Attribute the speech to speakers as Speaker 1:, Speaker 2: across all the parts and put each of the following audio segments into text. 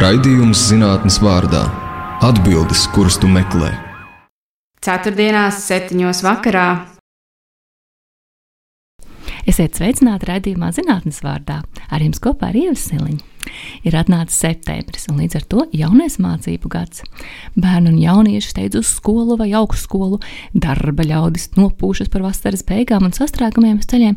Speaker 1: Raidījums zinātnes vārdā - atbildes, kuras tu meklē.
Speaker 2: Ceturtdienās, septiņos vakarā.
Speaker 3: Esiet sveicināti raidījumā zinātnes vārdā. Ar jums kopā ir Ievas Siliņa. Ir atnācis septembris, un līdz ar to jaunais mācību gads. Bērni un jaunieši steidz uz skolu vai augstskolu, darba ļaudis nopūšas par vasaras beigām un sastrēgumiem uz ceļiem.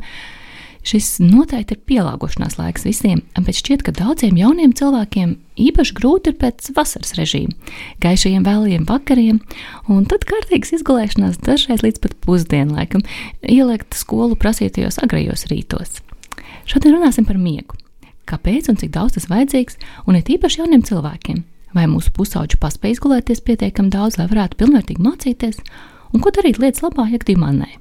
Speaker 3: Šis noteikti ir pielāgošanās laiks visiem, bet šķiet, ka daudziem jauniem cilvēkiem īpaši grūti ir pēc vasaras režīma, gaišajiem vēlajiem vakariem, un tad kārtīgas izgulēšanās dažreiz līdz pat pusdienlaikam, ielikt skolu prasītajos agrajos rītos. Šodien runāsim par miegu. Kāpēc un cik daudz tas vajadzīgs, un ir īpaši jauniem cilvēkiem? Vai mūsu pusauģi paspēj izgulēties pietiekami daudz, lai varētu pilnvērtīgi mācīties, un ko darīt lietas labā, ja gadījumā nē?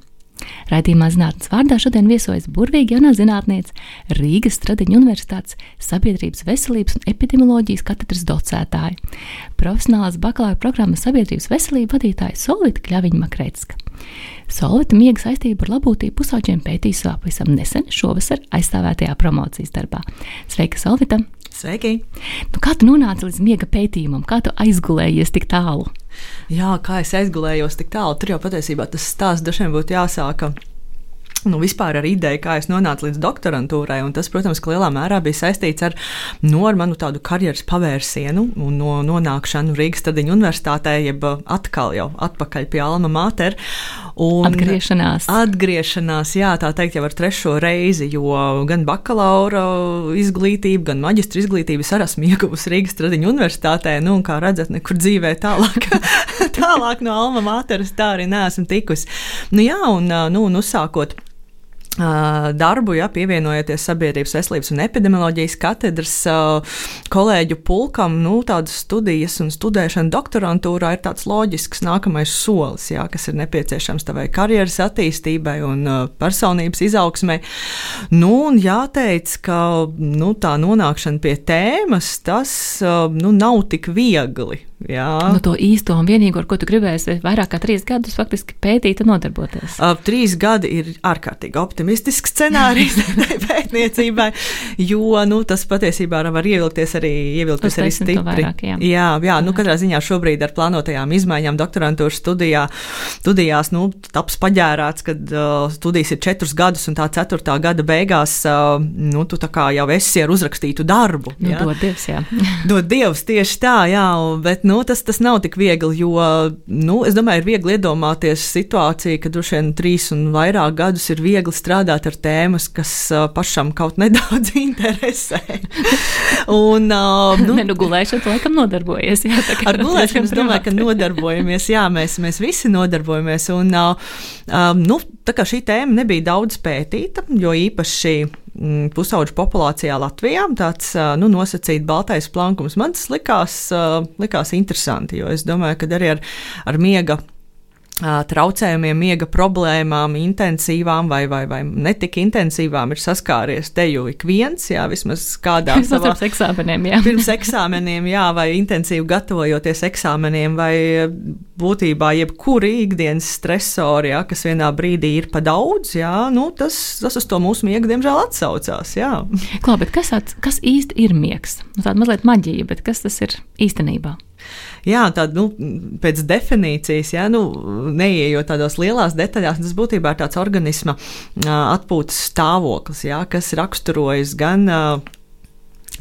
Speaker 3: Raidījumā zinātnes vārdā šodien viesojas burvīga jaunā zinātniece, Rīgas Stradiņa Universitātes sabiedrības veselības un epidemioloģijas katedras docētāja, profesionālās bakalaura programmas sabiedrības veselība vadītāja Solvita Kļaviņa Makrētska. Solvita miega saistību ar labklājību pusauģiem pētīs vēl pavisam nesen šovasar aizstāvētajā promocijas darbā. Sveika, Solvita!
Speaker 4: Sveiki!
Speaker 3: Nu, kā tu nonāci līdz miega pētījumam, kā tu aizgulējies tik tālu?
Speaker 4: Jā, kā es aizgulējos tik tālu, tur jau patiesībā tas stāsts dažiem būtu jāsāka. Nu, vispār ar ideju, kā es nonācu līdz doktorantūrai, un tas, protams, lielā mērā bija saistīts ar, no, ar manu tādu karjeras pavērsienu un no nonākšanu Rīgas Stadiņu universitātē, jeb atkal jau atpakaļ pie Alma Mater.
Speaker 3: Un atgriešanās.
Speaker 4: Atgriešanās, jā, tā teikt, jau ar trešo reizi, jo gan bakalaura izglītību, gan maģistra izglītību es arī esmu ieguvusi Rīgas Tradiņu universitātē. Nu, kā redzat, nekur dzīvē tālāk, tālāk no Alma Materas tā arī neesmu tikusi. Nu, jā, un, nu, un uzsākot darbu, ja, pievienojoties Sabiedrības veselības un epidemioloģijas katedras kolēģu pulkam, nu, tādas studijas un studēšana doktorantūrā ir tāds loģisks nākamais solis, ja, kas ir nepieciešams tavai karjeras attīstībai un personības izaugsmai. Nu, un jāteic, ka nu, tā nonākšana pie tēmas, tas nu, nav tik viegli. Jā.
Speaker 3: Nu, to īsto un vienīgo, ar ko tu gribēsi vairāk kā trīs gadus faktiski pētīt un nodarboties.
Speaker 4: Uh, trīs gadi ir ārkārtīgi optimistisks scenārijs pētniecībai, jo nu, tas patiesībā var ievilkties arī, ievilkties arī stipri.
Speaker 3: Vairāk, jā,
Speaker 4: jā, jā nu, katrā ziņā šobrīd ar plānotajām izmaiņām doktorantūras studijā, studijās nu, taps paģērāts, kad uh, studijas ir četrus gadus un tā ceturtā gada beigās uh, nu, tu jau esi ar uzrakstītu darbu.
Speaker 3: Nu, dod Dievs, jā.
Speaker 4: dod Dievs tieši tā, jā, bet nu, tas, tas nav tik viegli, jo, nu, es domāju, ir viegli iedomāties situāciju, ka droši vien trīs un vairāk gadus ir viegli strādāt ar tēmas, kas pašam kaut nedaudz interesē.
Speaker 3: un, nu, ne, nu, gulēšana, laikam, nodarbojas. Jā,
Speaker 4: ar gulēšanu es domāju, ka nodarbojamies, jā, mēs, mēs visi nodarbojamies. Un, nu, tā kā šī tēma nebija daudz pētīta, jo īpaši pusauģu populācijā Latvijā. Tāds nu, nosacīts baltais plankums man tas likās, likās interesanti, jo es domāju, ka arī ar, ar miega traucējumiem, miega problēmām, intensīvām vai, vai, vai netik intensīvām ir saskāries te jau ik viens, jā, vismaz kādā
Speaker 3: savā pirms eksāmeniem, jā.
Speaker 4: pirms eksāmeniem, jā, vai intensīvi gatavojoties eksāmeniem, vai būtībā jebkuri ikdienas stresori, jā, kas vienā brīdī ir pa daudz, jā, nu, tas, tas uz to mūsu miegu, diemžēl, atsaucās, jā.
Speaker 3: Klā, bet kas, at, kas īsti ir miegs? Nu, tāda mazliet maģija, bet kas tas ir īstenībā?
Speaker 4: Jā, tāda nu, pēc definīcijas, jā, nu, neieejot tādos lielās detaļās, tas būtībā ir tāds organisma atpūtas stāvoklis, jā, kas raksturojas gan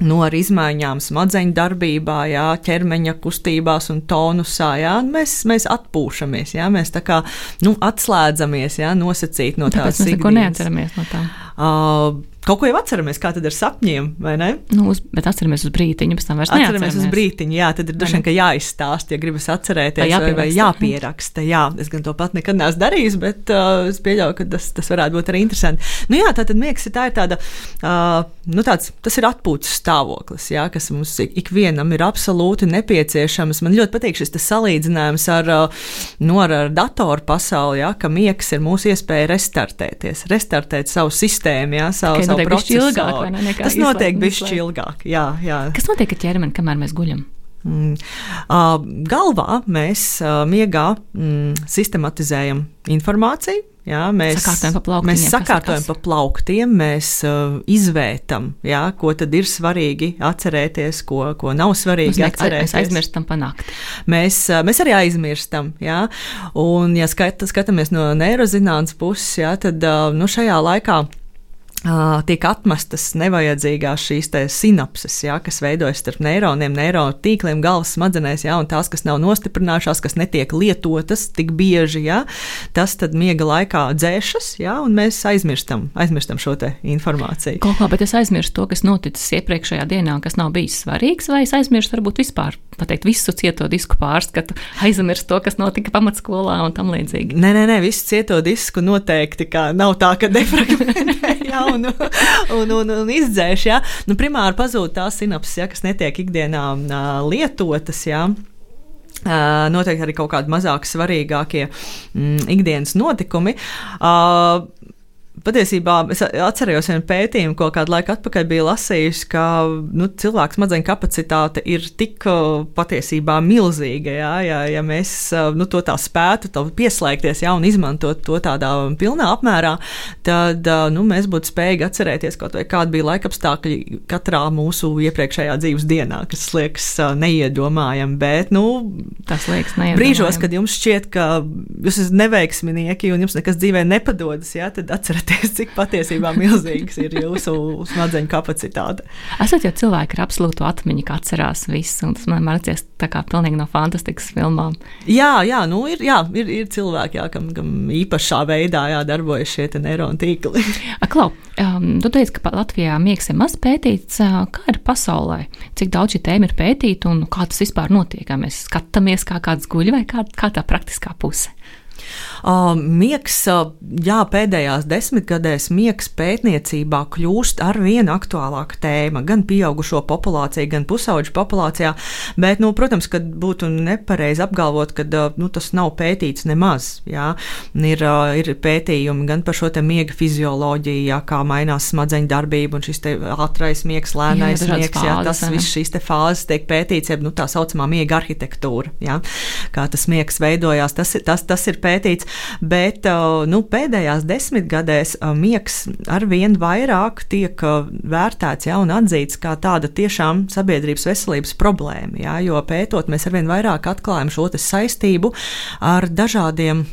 Speaker 4: nu, ar izmaiņām smadzeņu darbībā, jā, ķermeņa kustībās un tonusā. Jā, mēs, mēs atpūšamies, jā, mēs tā kā nu, atslēdzamies, jā, nosacīt no tās
Speaker 3: ikdienas. Mēs neko neatceramies no tā.
Speaker 4: Uh, Kaut ko jau atceramies, kā tad ar sapņiem, vai ne?
Speaker 3: Nu, uz, bet atceramies uz brīdiņu, pēc tam vairs neatceramies.
Speaker 4: Atceramies uz brīdiņu, jā, tad ir droši vien, ka jāizstāst, ja gribas atcerēties, vai, vai, vai jāpieraksta. Jā, es gan to pat nekad neesmu darījis, bet uh, es pieļauju, ka tas, tas varētu būt arī interesanti. Nu jā, tā tad miegs ir, tā ir tāda, uh, nu tāds, tas ir atpūtas stāvoklis, jā, kas mums ikvienam ir absolūti nepieciešams. Man ļoti patīk šis salīdzinājums ar, uh, nu, ar, ar datoru pasauli, jā, ka miegs ir mūsu iespēja restartēties, restartēt savu sistēmu, jā, savu,
Speaker 3: savu procesu. Ilgāk, ne,
Speaker 4: Tas notiek bišķi ilgāk, jā, jā.
Speaker 3: Kas notiek ar ķermeni, kamēr mēs guļam?
Speaker 4: Mm. Uh, galvā mēs uh, miegā mm, sistematizējam informāciju, Jā, mēs
Speaker 3: sakārtojam pa plauktiem.
Speaker 4: Mēs sakārtojam pa plauktiem, mēs uh, izvērtam, jā, ko tad ir svarīgi atcerēties, ko, ko nav svarīgi
Speaker 3: Mēs
Speaker 4: atcerēties.
Speaker 3: Mēs aizmirstam pa nakti.
Speaker 4: Mēs, mēs arī aizmirstam, jā, un ja skat, skatāmies no neirozinātnes puses, jā, tad uh, nu, šajā laikā tiek atmestas nevajadzīgās šīs sinapses, ja, kas veidojas starp neironiem, neironu tīkliem, galvas smadzenēs, ja, un tās, kas nav nostiprinājušās, kas netiek lietotas tik bieži, ja, tas tad miega laikā dzēšas, ja, un mēs aizmirstam, aizmirstam šo informāciju.
Speaker 3: Kaut kā, bet es aizmirstu to, kas noticis iepriekšējā dienā, kas nav bijis svarīgs, vai es aizmirstu varbūt vispār pateikt, visu cieto disku pārskatu, aizmirst to, kas notika pamatskolā un tam līdzīgi.
Speaker 4: Nē, nē, nē visu cieto disku noteikti nav tā, ka defragmentē. Un, un, un, un izdzēš. Ja? Nu, primāri pazūd tās sinapses, ja, kas netiek ikdienā uh, lietotas. Ja? Uh, noteikti arī kaut kādi mazāk svarīgākie mm, ikdienas notikumi. Uh, Patiesībā es atceros vienu pētījumu, ko kādu laiku atpakaļ biju lasījusi, ka nu, cilvēks smadzeņu kapacitāte ir tik patiesībā milzīga. Jā, ja, ja mēs nu, to tā spētu to pieslēgties jā, un izmantot to tādā pilnā apmērā, tad nu, mēs būtu spējīgi atcerēties kaut vai kāda bija laikapstākļi katrā mūsu iepriekšējā dzīves dienā, kas liekas neiedomājami. Bet, nu,
Speaker 3: tas liekas neiedomājami.
Speaker 4: Brīžos, kad jums šķiet, ka jūs esat neveiksminieki un jums nekas dzīvē nepadodas, jā, tad atcerieties apzināties, cik patiesībā milzīgs ir jūsu smadzeņu kapacitāte.
Speaker 3: Esat jau cilvēki ar absolūtu atmiņu, ka atcerās visu, un tas man mācījās tā kā pilnīgi no fantastiskas filmām.
Speaker 4: Jā, jā, nu ir, jā, ir, ir cilvēki, jā, kam, kam īpašā veidā jādarbojas šie neironu tīkli.
Speaker 3: Klau, um, tu teici, ka Latvijā miegs ir maz pētīts. Kā ir pasaulē? Cik daudz šī tēma ir pētīta un kā tas vispār notiek? Kā mēs skatāmies, kā kāds guļ vai kā, kā tā praktiskā puse?
Speaker 4: Miegs, jā, pēdējās desmitgadēs miegs pētniecībā kļūst ar vien aktuālāka tēma gan pieaugušo populācijā, gan pusauģu populācijā. Bet, nu, protams, ka būtu nepareizi apgalvot, ka nu, tas nav pētīts nemaz. Jā. Ir, ir pētījumi gan par šo miega fizioloģiju, jā, kā mainās smadzeņu darbība un šis ātrais miegs, lēnais jā, miegs. Jā, tas viss šīs fāzes tiek pētīts, jeb nu, tā saucamā miega arhitektūra. Jā. Kā tas miegs veidojās, tas, tas, tas ir pētīts, bet nu, pēdējās desmitgadēs miegs arvien vairāk tiek vērtēts ja, un atzīts kā tāda tiešām sabiedrības veselības problēma. Ja, jo pētot, mēs arvien vairāk atklājam šo saistību ar dažādiem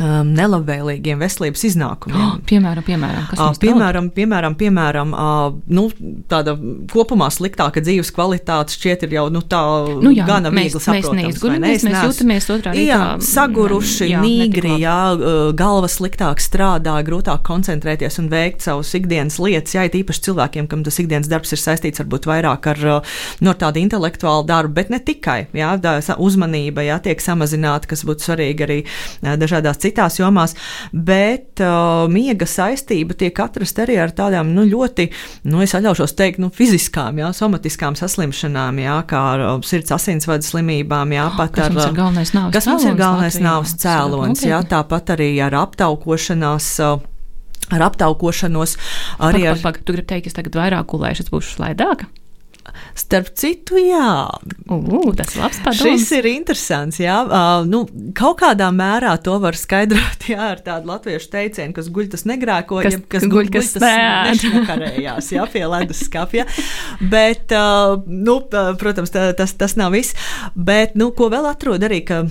Speaker 4: um, nelabvēlīgiem veselības iznākumiem. Oh,
Speaker 3: piemēram, piemēram,
Speaker 4: uh, piemēram, piemēram, piemēram uh, nu, tāda kopumā sliktāka dzīves kvalitāte šķiet ir jau nu, tā
Speaker 3: nu, jā,
Speaker 4: gana viegli saprotams. Mēs,
Speaker 3: mēs, mēs jūtamies otrā
Speaker 4: jā, rītā. Saguruši, jā, nīgri, jā, uh, galva sliktāk strādā, grūtāk koncentrēties un veikt savus ikdienas lietas. Jā, tīpaši cilvēkiem, kam tas ikdienas darbs ir saistīts varbūt vairāk ar uh, no tādu intelektuālu darbu, bet ne tikai. Jā, uzmanība jā, tiek samazināta, kas būtu svarīgi arī uh, dažādās citās jomās, bet uh, miega saistība tiek atrasta arī ar tādām nu, ļoti, nu, es atļaušos teikt, nu, fiziskām, jā, somatiskām saslimšanām, jā, kā ar uh, sirds asinsvadu slimībām, jā,
Speaker 3: oh, pat ar, uh,
Speaker 4: kas mums ir galvenais nāves cēlonis, jā, tāpat arī ar aptaukošanās. Uh, ar aptaukošanos arī
Speaker 3: pag, pag, pag, ar. Tu gribi teikt, es tagad vairāk gulēšu, es būšu slaidāka?
Speaker 4: Starp citu, jā,
Speaker 3: uh, tas labs padoms.
Speaker 4: Šis ir interesants. Jā, uh, nu, kaut kādā mērā to var skaidrot jā, ar tādu latviešu teicienu, kas guļ tas negrēko,
Speaker 3: kas,
Speaker 4: ja, kas
Speaker 3: guļ, guļ tas
Speaker 4: nešņakarējās, jā, pie ledus skapja. Bet, uh, nu, protams, tā, tas, tas nav viss. Bet, nu, ko vēl atrod arī, ka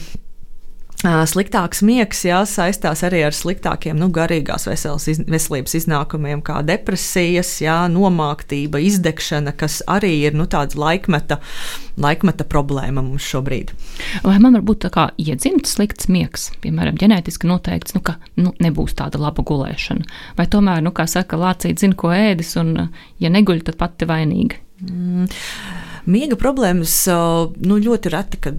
Speaker 4: Sliktāks miegs jā, saistās arī ar sliktākiem nu, garīgās veselas, iz, veselības iznākumiem, kā depresijas, jā, nomāktība, izdegšana, kas arī ir nu, tāda laikmeta, laikmeta problēma mums šobrīd.
Speaker 3: Vai man var būt tā kā iedzimts slikts miegs, piemēram, ģenētiski noteikts, nu, ka nu, nebūs tāda laba gulēšana? Vai tomēr, nu, kā saka, lācīt zina, ko ēdis, un ja neguļ, tad pati vainīga?
Speaker 4: Mm. Miega problēmas nu, ļoti reti, kad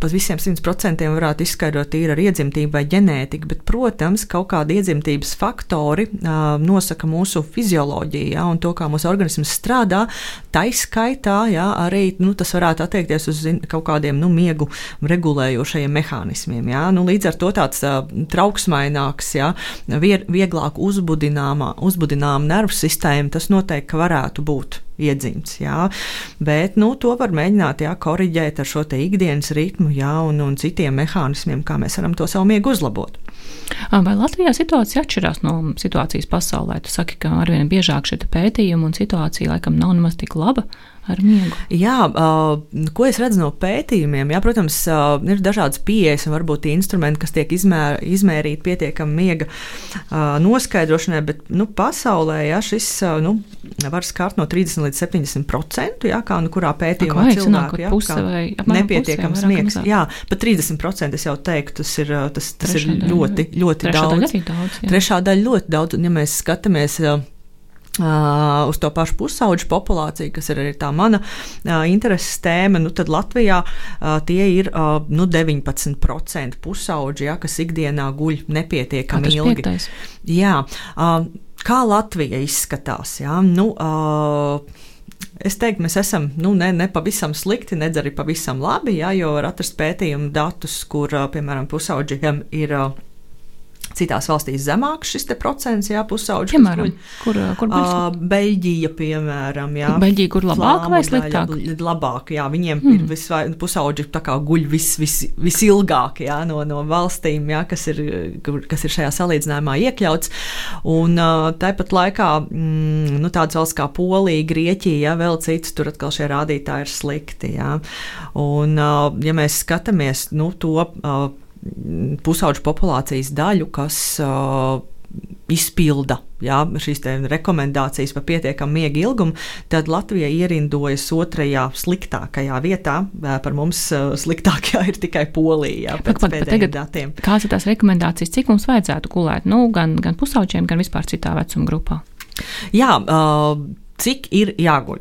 Speaker 4: pat visiem 100% varētu izskaidrot tīri ar iedzimtību vai ģenētiku, bet, protams, kaut kādi iedzimtības faktori uh, nosaka mūsu fizioloģiju ja, un to, kā mūsu organisms strādā. Taiskaitā ja, arī nu, tas varētu attiekties uz kaut kādiem nu, miegu regulējošajiem mehānismiem. Ja. Nu, līdz ar to tāds uh, trauksmaināks, ja, vieglāk uzbudināma, uzbudināma nervu sistēma, tas noteikti varētu būt iedzimts. Jā. Bet nu, to var mēģināt jā, korrigēt ar šo ikdienas ritmu jā, un, un citiem mehānismiem, kā mēs varam to savu miegu uzlabot.
Speaker 3: Vai Latvijā situācija atšķirās no situācijas pasaulē? Tu saki, ka arvien biežāk šie pētījumi un situācija laikam nav nemaz tik laba ar miegu.
Speaker 4: Jā, ko es redzu no pētījumiem? Jā, protams, ir dažādas pieejas un varbūt instrumenti, kas tiek izmēr, izmērīti pietiekami miega noskaidrošanai, bet nu, pasaulē jā, šis nu, var skart no 30 līdz 70 procentiem, jā, kā nu kurā pētījumā
Speaker 3: Vai,
Speaker 4: cilvēku
Speaker 3: jā, puse vai
Speaker 4: nepietiekams miegs. Jā, pat 30% es jau teiktu, tas ir, tas, tas ir ļoti, ļoti
Speaker 3: Trešā
Speaker 4: daudz.
Speaker 3: Daļa daudz jā.
Speaker 4: Trešā daļa ļoti daudz, un ja mēs skatāmies. Uh, Uh, uz to pašu pusauģu populāciju, kas ir arī tā mana uh, intereses tēma, nu tad Latvijā uh, tie ir uh, nu 19% pusauģi, ja, kas ikdienā guļ nepietiekami ilgi.
Speaker 3: Piektais.
Speaker 4: Jā, uh, kā Latvija izskatās? Ja? Nu, uh, Es teiktu, mēs esam nu, ne, ne pavisam slikti, nedz arī pavisam labi, ja, jo var atrast pētījumu datus, kur, piemēram, pusauģiem ir Citās valstīs zemāks šis procents, jā, pusauģis.
Speaker 3: Piemēram, kur, kur
Speaker 4: uh, Beļģija, piemēram, jā.
Speaker 3: Beļģija, kur labāk vai sliktāk?
Speaker 4: Labāk, jā, viņiem hmm. ir visvai, pusauģi tā kā guļ vis, vis, visilgāk, jā, no, no valstīm, jā, kas ir, kas ir šajā salīdzinājumā iekļauts. Un uh, tāpat laikā, mm, nu, tādas valsts kā Polija, Grieķija, jā, vēl citas, tur atkal šie rādītāji ir slikti, jā. Un, ja mēs skatāmies, nu, to, pusauģu populācijas daļu, kas uh, izpilda jā, šīs rekomendācijas par pietiekamu miega ilgumu, tad Latvija ierindojas otrajā sliktākajā vietā. Par mums sliktākajā ir tikai Polija. Jā, pēc pat, pat tagad, datiem.
Speaker 3: Kādas ir tās rekomendācijas, cik mums vajadzētu gulēt nu, gan, gan pusauģiem, gan vispār citā vecuma grupā?
Speaker 4: Jā, cik ir jāguļ.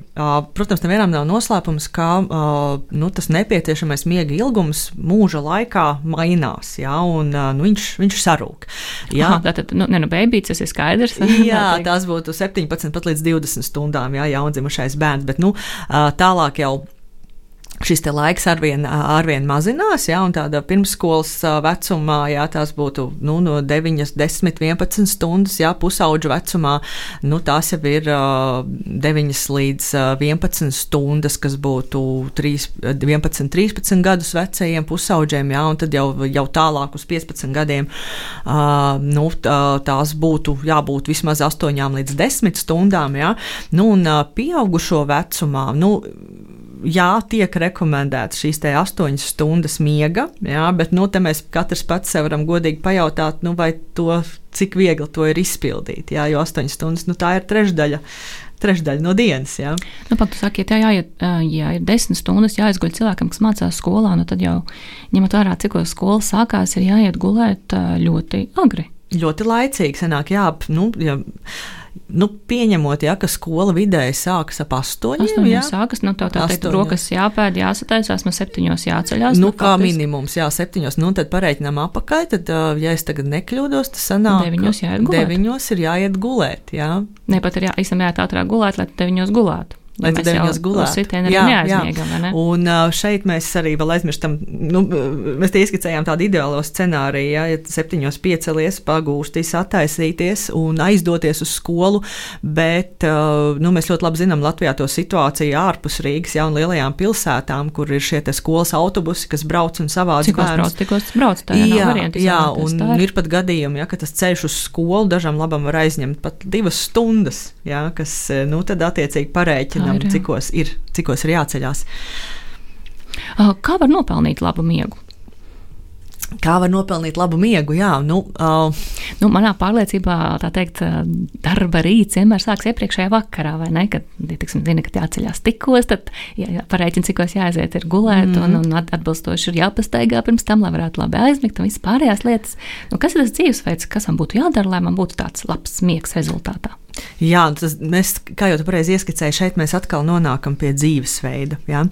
Speaker 4: Protams, nevienam nav noslēpums, ka nu, tas nepieciešamais miega ilgums mūža laikā mainās, jā, un nu, viņš, viņš sarūk.
Speaker 3: Jā, Aha, tātad, nu, ne, nu, bērns, tas ir skaidrs.
Speaker 4: jā, tas būtu 17 pat līdz 20 stundām, jā, jaundzimušais bērns, bet nu, tālāk jau šis laiks arvien, arvien mazinās, ja, un tāda pirmsskolas vecumā, ja tās būtu nu, no 9, 10, 11 stundas, ja pusauģu vecumā, nu, tās jau ir uh, 9 līdz uh, 11 stundas, kas būtu 3, 11, 13 gadus vecajiem pusauģiem, ja, un tad jau, jau tālāk uz 15 gadiem, nu, tā, tās būtu jābūt vismaz 8 līdz 10 stundām, ja, nu, un pieaugušo vecumā, nu, jā, tiek rekomendēts šīs astoņas stundas miega, jā, bet nu, mēs katrs pats sev varam godīgi pajautāt, nu, vai to, cik viegli to ir izpildīt. Jā, jo astoņas stundas nu, tā ir trešdaļa. Trešdaļa no dienas. Jā,
Speaker 3: nu, pat, saki, ja, jāiet, ja ir desmit stundas jāizguļ cilvēkam, kas mācās skolā, nu, tad jau ņemot vērā, cik skola sākās, ir jāiet gulēt ļoti agri.
Speaker 4: Ļoti laicīgi sanāk, jā, nu, jā nu, pieņemot, ja, ka skola vidēji sākas ap astoņiem.
Speaker 3: Astoņos jā, sākas, nu, tā, tā teikt, rokas jāpēd, jāsataisās, no septiņos jāceļās.
Speaker 4: Nu, nu kā faktis... minimums, jā, septiņos, nu, tad pareiķinām apakai, tad, ja es tagad nekļūdos, tas sanāk.
Speaker 3: Deviņos jāiet gulēt.
Speaker 4: Deviņos ir jāiet gulēt, jā.
Speaker 3: Ne, pat ir jā, īstenībā jāiet ātrāk gulēt, lai deviņos gulētu.
Speaker 4: Lai ja mēs gulētu.
Speaker 3: Jā, jā.
Speaker 4: Un šeit mēs arī vēl aizmirstam, nu, mēs te ieskicējām tādu ideālo scenāriju, ja, ja septiņos piecelies, pagūstis, attaisīties un aizdoties uz skolu, bet nu, mēs ļoti labi zinām Latvijā to situāciju ārpus Rīgas, ja, un lielajām pilsētām, kur ir šie skolas autobusi, kas brauc un savāds
Speaker 3: Cik bērns. Tikos brauc, tā jā, varianti,
Speaker 4: jā, un tā ir. ir pat gadījumi, ja, ka tas ceļš uz skolu dažam labam var aizņemt pat divas stundas, ja, kas, nu, tad attiecīgi parēķina zinām, ir, cikos ir, cikos ir jāceļās.
Speaker 3: Kā var nopelnīt labu miegu?
Speaker 4: Kā var nopelnīt labu miegu? Jā, nu, uh,
Speaker 3: nu, manā pārliecībā, tā teikt, darba rīts vienmēr sāksies iepriekšējā vakarā, vai ne? Kad tiksim, zina, ka jāceļās tikos, tad jā, parēķina, cikos jāaiziet ir gulēt, mm. un, un atbilstoši ir jāpastaigā pirms tam, lai varētu labi aizmigt, un viss pārējās lietas. Nu, kas ir tas dzīvesveids, kas man būtu jādara, lai man būtu tāds labs miegs rezultātā?
Speaker 4: Jā, tas, mēs, kā jau tu pareizi ieskicēji, šeit mēs atkal nonākam pie dzīvesveida. Ja?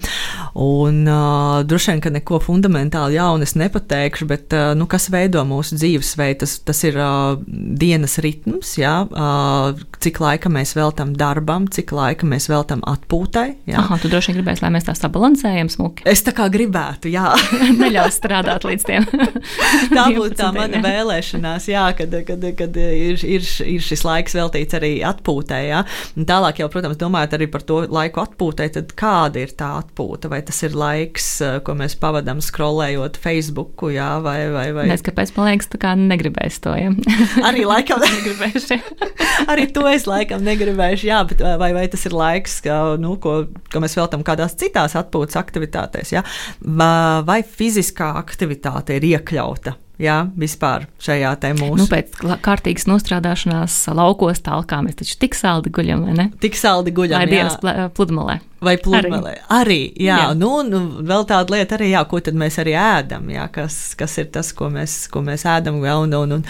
Speaker 4: Un uh, droši vien, ka neko fundamentāli jaunu es nepateikšu, bet uh, nu, kas veido mūsu dzīvesveidu, tas, tas ir uh, dienas ritms, ja? uh, cik laika mēs veltam darbam, cik laika mēs veltam atpūtai. Ja?
Speaker 3: Aha, tu droši vien gribēsi, lai mēs tā sabalansējam smuki.
Speaker 4: Es tā kā gribētu, jā.
Speaker 3: Neļaus strādāt līdz tiem.
Speaker 4: tā būtu tā mana vēlēšanās, jā, kad, kad, kad ir, ir, ir šis laiks veltīts arī atpūtai. Ja? Un tālāk jau, protams, domājot arī par to laiku atpūtai, tad kāda ir tā atpūta? Vai tas ir laiks, ko mēs pavadām skrolējot Facebook, jā, vai, vai, vai...
Speaker 3: Nes, kāpēc man liekas, tā kā negribēs to, ja?
Speaker 4: arī laikam negribēšu. arī to es laikam negribēšu, jā, bet vai, vai tas ir laiks, ka, nu, ko, ko mēs veltam kādās citās atpūtas aktivitātēs, jā? Vai fiziskā aktivitāte ir iekļauta jā, vispār šajā te mūsu.
Speaker 3: Nu, pēc kārtīgas nostrādāšanās laukos tālāk mēs taču tik saldi guļam, vai ne?
Speaker 4: Tik saldi guļam,
Speaker 3: vai dienas pludmalē.
Speaker 4: Vai pludmalē. Arī, arī jā, jā. Nu, nu, vēl tāda lieta arī, jā, ko mēs arī ēdam, jā, kas, kas ir tas, ko mēs, ko mēs ēdam, jā, un, un, un,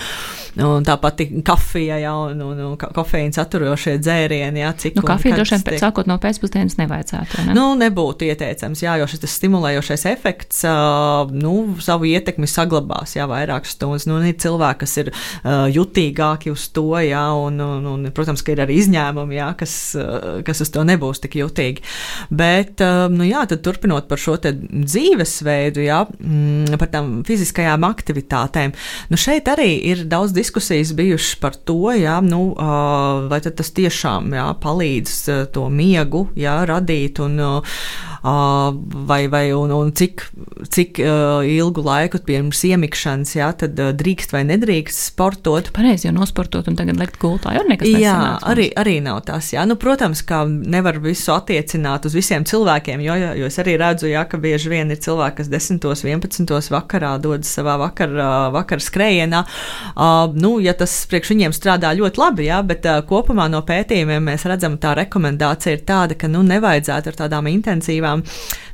Speaker 4: un tāpat kafija, jā, un, un, un kofeīna saturošie dzērieni, jā, cik.
Speaker 3: Nu, kafija droši vien sākot no pēcpusdienas nevajadzētu, ne?
Speaker 4: Nu, nebūtu ieteicams, jā, jo šis stimulējošais efekts, uh, nu, savu ietekmi saglabās, jā, vairākas stundas. Nu, ir cilvēki, kas ir uh, jutīgāki uz to, jā, un, un, un, protams, ka ir arī izņēmumi, jā, kas, uh, kas uz to nebūs tik jutīgi. Bet, um, nu jā, tad turpinot par šo dzīvesveidu, jā, mm, par tām fiziskajām aktivitātēm, nu šeit arī ir daudz diskusijas bijušas par to, jā, nu, uh, vai tas tiešām jā, palīdz uh, to miegu jā, radīt un, vai, vai un, un cik, cik ilgu laiku pirms iemikšanas jā, tad drīkst vai nedrīkst sportot.
Speaker 3: Pareizi, jo nosportot un tagad liekt gultā jau nekas.
Speaker 4: Jā, arī, arī nav tas. Jā. Nu, protams, ka nevar visu attiecināt uz visiem cilvēkiem, jo, jo es arī redzu, jā, ka bieži vien ir cilvēki, kas 10, 11 vakarā dodas savā vakara, vakara skrējienā. Nu, ja tas priekš viņiem strādā ļoti labi, jā, bet kopumā no pētījumiem mēs redzam, tā rekomendācija ir tāda, ka nu, nevajadzētu ar tādām intensīvām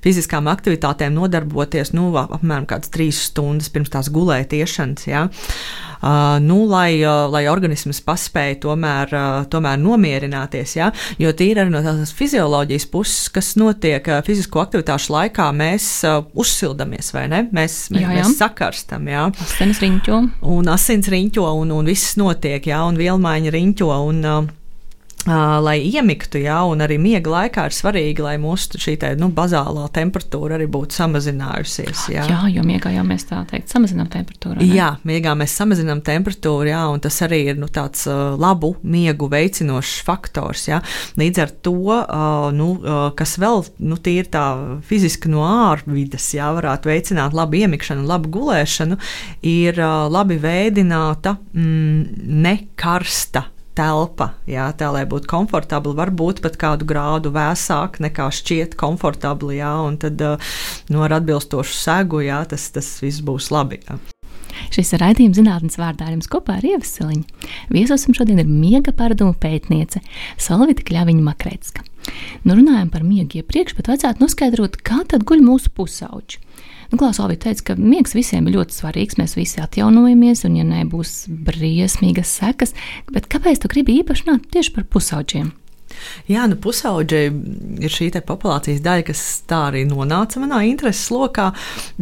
Speaker 4: fiziskām aktivitātēm nodarboties nu, apmēram kādas trīs stundas pirms tās gulētiešanas. Jā. Uh, nu, lai, uh, lai organisms paspēja tomēr, uh, tomēr nomierināties. Ja? Jo tīri arī no tās fizioloģijas puses, kas notiek fizisko aktivitāšu laikā, mēs uzsildamies vai ne? Mēs, mēs, jā, jā. mēs sakarstam. Ja?
Speaker 3: Asins riņķo.
Speaker 4: Un asins riņķo, un, un viss notiek, ja? un vielmaiņa riņķo. Un, Uh, lai iemiktu, jā, un arī miega laikā ir svarīgi, lai mūsu šī te, nu, bazālā temperatūra arī būtu samazinājusies. Jā,
Speaker 3: jā jo miegā jau mēs tā teikt samazinām temperatūru. Ne?
Speaker 4: Jā, miegā mēs samazinām temperatūru, jā, un tas arī ir nu, tāds labu miegu veicinošs faktors. Jā. Līdz ar to, nu, kas vēl nu, tīri tā fiziski no ārvidas, jā, varētu veicināt labu iemikšanu, labu gulēšanu, ir labi veidināta, mm, nekarsta telpa, jā, tā lai būtu komfortabli, varbūt pat kādu grādu vēsāk nekā šķiet komfortabli, jā, un tad nu, ar atbilstošu segu, jā, tas, tas viss būs labi. Jā.
Speaker 3: Šis ir raidījums zinātnes vārdā ar jums kopā ar Ievasiliņu. Viesosim šodien ir miega paradumu pētniece Salvita Kļaviņa Makretska. Nu, runājam par miegu iepriekš, bet vajadzētu noskaidrot, kā tad guļ mūsu pusauģi. Nu, Klaus Alvija teica, ka miegs visiem ir ļoti svarīgs, mēs visi atjaunojamies, un ja nebūs briesmīgas sekas, bet kāpēc tu gribi īpaši runāt tieši par pusauģiem?
Speaker 4: Jā, nu pusauģi ir šī populācijas daļa, kas tā arī nonāca manā intereses lokā,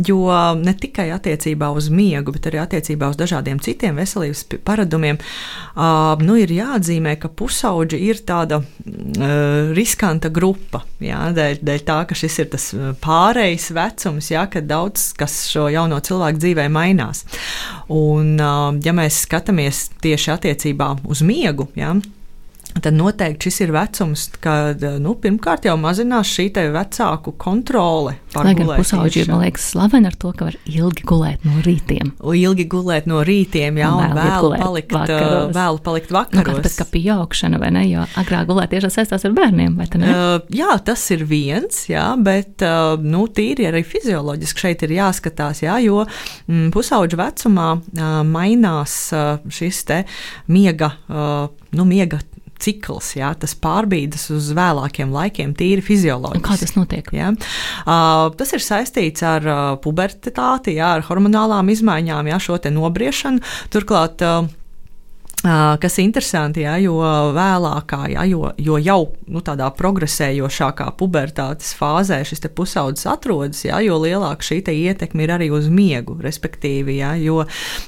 Speaker 4: jo ne tikai attiecībā uz miegu, bet arī attiecībā uz dažādiem citiem veselības paradumiem, uh, nu, ir jāatzīmē, ka pusauģi ir tāda uh, riskanta grupa. Jā, dēļ, dēļ tā, ka šis ir tas pārejas vecums, jā, kad daudz kas šo jauno cilvēku dzīvē mainās. Un, uh, ja mēs skatāmies tieši attiecībā uz miegu, jā, Tad noteikti šis ir vecums, kad nu, pirmkārt jau mazinās šī vecāku kontrole.
Speaker 3: Lai gan pusauģi man liekas slaveni ar to, ka var ilgi gulēt no rītiem.
Speaker 4: Ilgi gulēt no rītiem, jā, un, un vēl palikt vakaros. Vēl palikt vakaros.
Speaker 3: Nu, kā pie augšana, vai ne? Jo agrāk gulēt tieši saistās ar bērniem, vai ne? Uh,
Speaker 4: jā, tas ir viens, jā, bet uh, nu, tīri arī fizioloģiski šeit ir jāskatās, jā, jo mm, pusauģu vecumā uh, mainās uh, šis te miega, uh, nu, miega cikls, jā, tas pārbīdas uz vēlākiem laikiem, tīri fizioloģiski.
Speaker 3: Kā tas notiek?
Speaker 4: Jā. Uh, tas ir saistīts ar uh, pubertāti, jā, ar hormonālām izmaiņām, jā, šo nobriešanu. Turklāt uh, Kas ir interesanti, ja, jo vēlākā, ja, jo, jo jau nu, tādā progresējošākā pubertātes fāzē šis pusaudzis atrodas, ja, jo lielāka šī ietekme ir arī uz miegu. Respektīvi, ja, jo,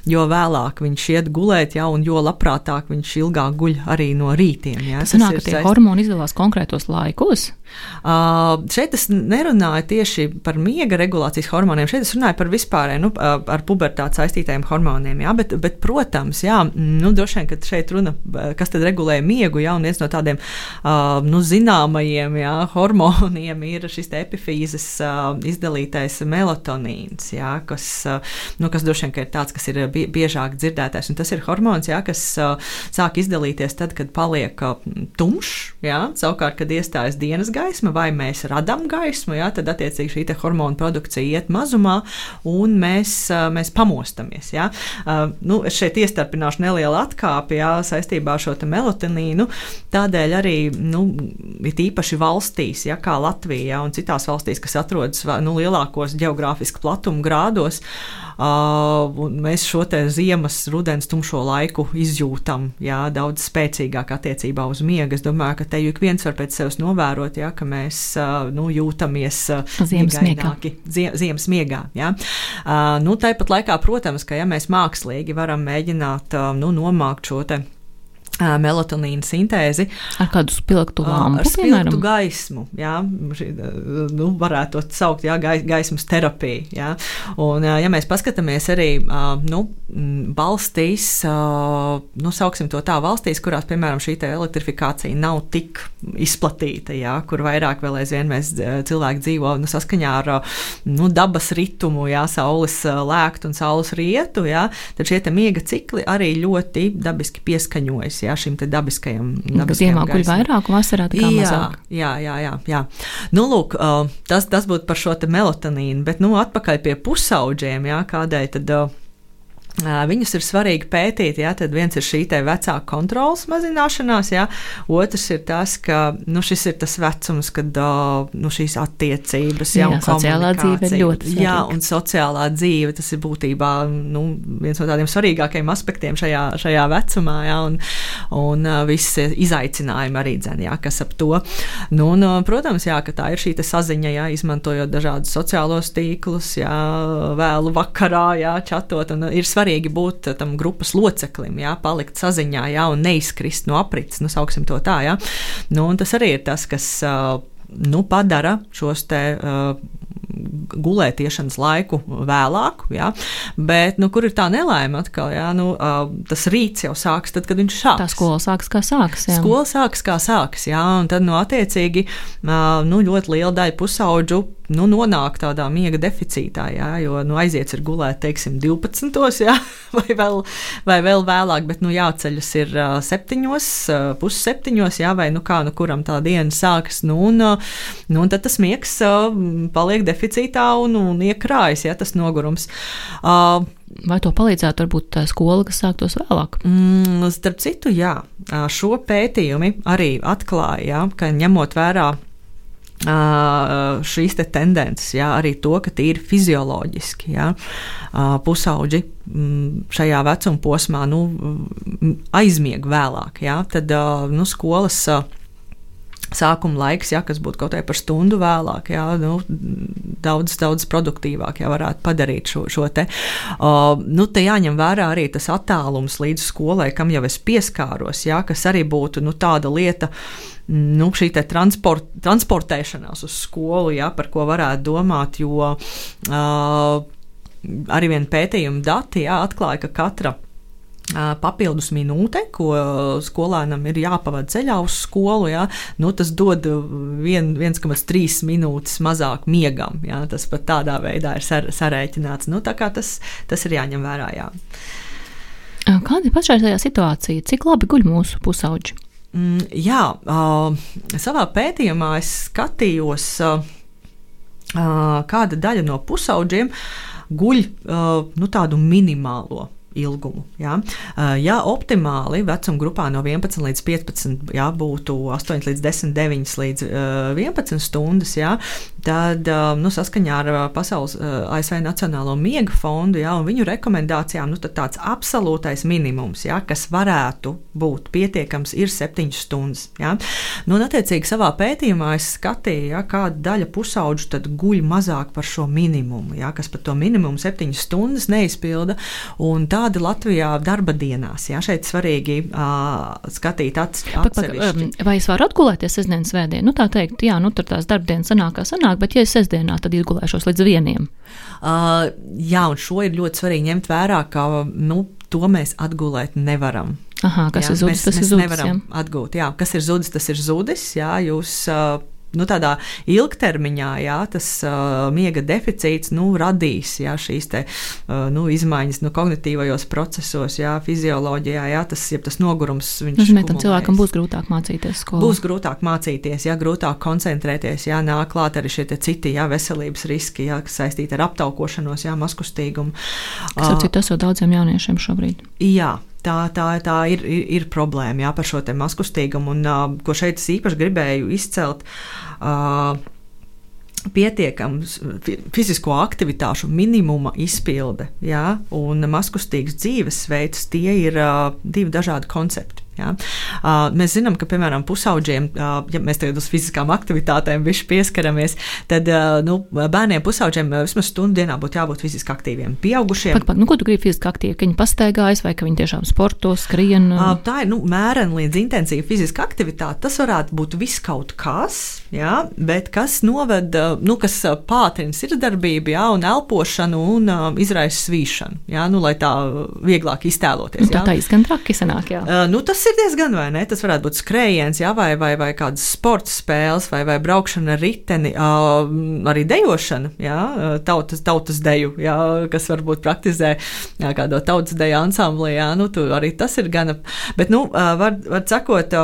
Speaker 4: jo vēlāk viņš iet gulēt, ja, un jo labprātāk viņš ilgāk guļ arī no rītiem. Ja,
Speaker 3: tas sanāk, ka tie saist... hormoni izdalās konkrētos laikos.
Speaker 4: Uh, šeit es nerunāju tieši par miega regulācijas hormoniem, šeit es runāju par vispārēju nu, ar pubertāti saistītajiem hormoniem. Jā, bet, bet, protams, jā, nu, droši vien, ka šeit runa, kas tad regulē miegu, jā, un viens no tādiem uh, nu, zināmajiem jā, hormoniem ir šis epifīzes uh, izdalītais melatonīns, jā, kas, uh, nu, kas droši vien ir tāds, kas ir biežāk dzirdētais, tas ir hormons, jā, kas uh, sāk izdalīties tad, kad paliek uh, tumšs, jā, savukārt, kad iestājas dienas gaisma, vai mēs radām gaismu, jā, tad attiecīgi šī hormonu produkcija iet mazumā, un mēs, mēs pamostamies. Jā. Nu, es šeit iestarpināšu nelielu atkāpi jā, saistībā ar šo melatonīnu. Tādēļ arī nu, it īpaši valstīs, jā, kā Latvijā un citās valstīs, kas atrodas nu, lielākos geogrāfiski platuma grādos, mēs šo ziemas, rudens, tumšo laiku izjūtam jā, daudz spēcīgāk attiecībā uz miegu. Es domāju, ka te ik viens var pēc sevis novērot, jā, ka mēs nu, jūtamies
Speaker 3: ziemas miegā.
Speaker 4: Zie, ziemas miegā uh, nu, tāpat laikā, protams, ka ja mēs mākslīgi varam mēģināt nu, nomākt šo te melatonīna sintēzi.
Speaker 3: Ar kādu spilgtu lampu,
Speaker 4: ar spilgtu gaismu, jā, nu, varētu to saukt, jā, gaismas terapija, jā. Un, ja mēs paskatāmies arī, nu, valstīs, nu, sauksim to tā, valstīs, kurās, piemēram, šī elektrifikācija nav tik izplatīta, jā, kur vairāk vēl aizvien mēs cilvēki dzīvo, nu, saskaņā ar, nu, dabas ritumu, jā, saules lēkt un saules rietu, jā, tad šie te miega cikli arī ļoti dabiski pieskaņojas, jā jā, šim dabiskajam.
Speaker 3: Ziemā guļ vairāk, vasarā tikai mazāk.
Speaker 4: Jā, jā, jā. jā. Nu, lūk, tas, tas būtu par šo melatonīnu, bet nu, atpakaļ pie pusauģiem, jā, kādēļ tad. Viņus ir svarīgi pētīt. Jā, tad viens ir šī vecāka kontrolas mazināšanās, jā, otrs ir tas, ka nu, šis ir tas vecums, kad nu, šīs attiecības, jā, jā
Speaker 3: sociālā dzīve ir ļoti svarīga.
Speaker 4: Jā, un sociālā dzīve tas ir būtībā nu, viens no tādiem svarīgākajiem aspektiem šajā, šajā vecumā, jā, un, un visi izaicinājumi arī dzen, jā, kas ap to. Nu, un, protams, jā, ka tā ir šī saziņa, jā, izmantojot dažādus sociālos tīklus, jā, vēlu vakarā, jā, čatot, un ir svarīgi svarīgi būt tam grupas loceklim, jā, palikt saziņā, jā, un neizkrist no aprits, nu, sauksim to tā, jā. Nu, tas arī ir tas, kas nu, padara šos te. Uh, gulētiešanas laiku vēlāku, ja? bet nu, kur ir tā nelaime atkal? Ja? Nu, tas rīts jau sāks tad, kad viņš sāks.
Speaker 3: Tā skola sāks kā sāks. Jā.
Speaker 4: Skola sāks kā sāks, jā, un tad nu, attiecīgi nu, ļoti liela daļa pusauģu nu, nonāk tādā miega deficītā, jā, jo nu, aiziet ir gulēt, teiksim, 12. Jā, vai, vēl, vai vēl vēlāk, bet nu, jāceļas ir uh, 7, uh, pusseptiņos, jā, vai nu kā nu kuram tā diena sākas. Nu, un, nu, un tad tas miegs paliek deficītā un, un iekrājas, ja tas nogurums. Uh,
Speaker 3: Vai to palīdzētu varbūt tā skola, kas sāktos vēlāk?
Speaker 4: Mm, starp citu, jā, šo pētījumi arī atklāja, jā, ka ņemot vērā šīs te tendences, jā, arī to, ka tīri fizioloģiski jā, pusauģi mm, šajā vecuma posmā nu, aizmieg vēlāk. Jā, tad nu, skolas sākuma laiks, ja, kas būtu kaut kā par stundu vēlāk, ja, nu, daudz, daudz produktīvāk ja, varētu padarīt šo, šo te. Uh, nu, te jāņem vērā arī tas attālums līdz skolai, kam jau es pieskāros, ja, kas arī būtu nu, tāda lieta. Uh, nu, šī transport, transportēšanās uz skolu, ja, par ko varētu domāt, jo uh, arī viena pētījuma dati jā, atklāja, ka katra papildus minūte, ko skolēnam ir jāpavada ceļā uz skolu, ja, nu, tas dod 1,3 minūtes mazāk miegam. Ja, tas pat tādā veidā ir sar, sarēķināts. Nu, tas, tas ir jāņem vērā. Jā.
Speaker 3: Kāda ir pašreizējā situācija? Cik labi guļ mūsu pusauģi?
Speaker 4: Mm, jā, uh, savā pētījumā es skatījos, uh, uh, kāda daļa no pusauģiem guļ nu, tādu minimālo ilgumu. Ja, ja optimāli vecuma grupā no 11 līdz 15 ja, būtu 8 līdz 10, 9 līdz uh, 11 stundas, ja, tad uh, nu, saskaņā ar Pasaules uh, ASV Nacionālo miega fondu ja, un viņu rekomendācijām nu, tāds absolūtais minimums, ja, kas varētu būt pietiekams, ir 7 stundas. Ja. Nu, un, attiecīgi, savā pētījumā es skatīju, ja, kāda daļa pusauģu guļ mazāk par šo minimumu, ja, kas pat to minimumu 7 stundas neizpilda. Un tā kādi Latvijā darba dienās. Jā, šeit svarīgi uh, skatīt atsevišķi.
Speaker 3: Vai es varu atgulēties sestdienas svētdienu? Nu, tā teikt, jā, nu tur tās darbdienas sanāk, kā sanāk, bet ja es sestdienā, tad izgulēšos līdz vieniem.
Speaker 4: Uh, jā, un šo ir ļoti svarīgi ņemt vērā, ka nu, to mēs atgulēt nevaram.
Speaker 3: Aha, kas jā, ir zudis,
Speaker 4: mēs,
Speaker 3: tas
Speaker 4: mēs
Speaker 3: ir zudis.
Speaker 4: nevaram
Speaker 3: Jā.
Speaker 4: atgūt. Jā, kas ir zudis, tas ir zudis. Jā, jūs, uh, nu, tādā ilgtermiņā jā, tas uh, miega deficīts nu, radīs jā, šīs te, uh, nu, izmaiņas nu, kognitīvajos procesos, jā, fizioloģijā. Jā, tas, ja tas nogurums
Speaker 3: nozīmē, ka cilvēkam būs grūtāk mācīties skolā.
Speaker 4: Būs grūtāk mācīties, jā, grūtāk koncentrēties, jā, nāk klāt arī šie citi jā, veselības riski, jā, kas saistīti ar aptaukošanos, jā, maskustīgumu.
Speaker 3: Kas ar citu esot daudziem jauniešiem šobrīd.
Speaker 4: Jā, tā, tā, tā ir, ir, ir problēma jā, par šo maskustīgumu, un uh, ko šeit es īpaši gribēju izcelt. Uh, Pietiekams fizisko aktivitāšu minimuma izpilde jā, un maskustīgs dzīvesveids, tie ir uh, divi dažādi koncepti. Ja? Uh, mēs zinām, ka, piemēram, pusauģiem, uh, ja mēs tagad uz fiziskām aktivitātēm pieskaramies, tad uh, nu, bērniem pusauģiem vismaz stundu dienā būtu jābūt fiziski aktīviem. Pieaugušiem.
Speaker 3: Pat, pat, nu, ko tu gribi fiziski aktīvi? Ka viņi pastaigājas vai ka viņi tiešām sporto, skrien?
Speaker 4: Uh, tā ir nu, mērena līdz intensīva fiziska aktivitāte. Tas varētu būt viss kaut kas, ja? bet kas noved, nu, kas pātrina sirdsdarbību, ja? un elpošanu un uh, izraisa svīšanu, ja? nu, lai tā vieglāk iztēloties.
Speaker 3: Nu, tā tā izskan traki sanāk, jā.
Speaker 4: Uh, nu, tas ir diezgan, vai ne? Tas varētu būt skrējiens, jā, vai, vai, vai kādas sporta spēles, vai, vai braukšana ar riteni, arī dejošana, jā, tautas, tautas deju, jā, kas varbūt praktizē jā, kādo tautas deju ansamblī, jā, nu, tur arī tas ir gana, bet, nu, var, var sakot,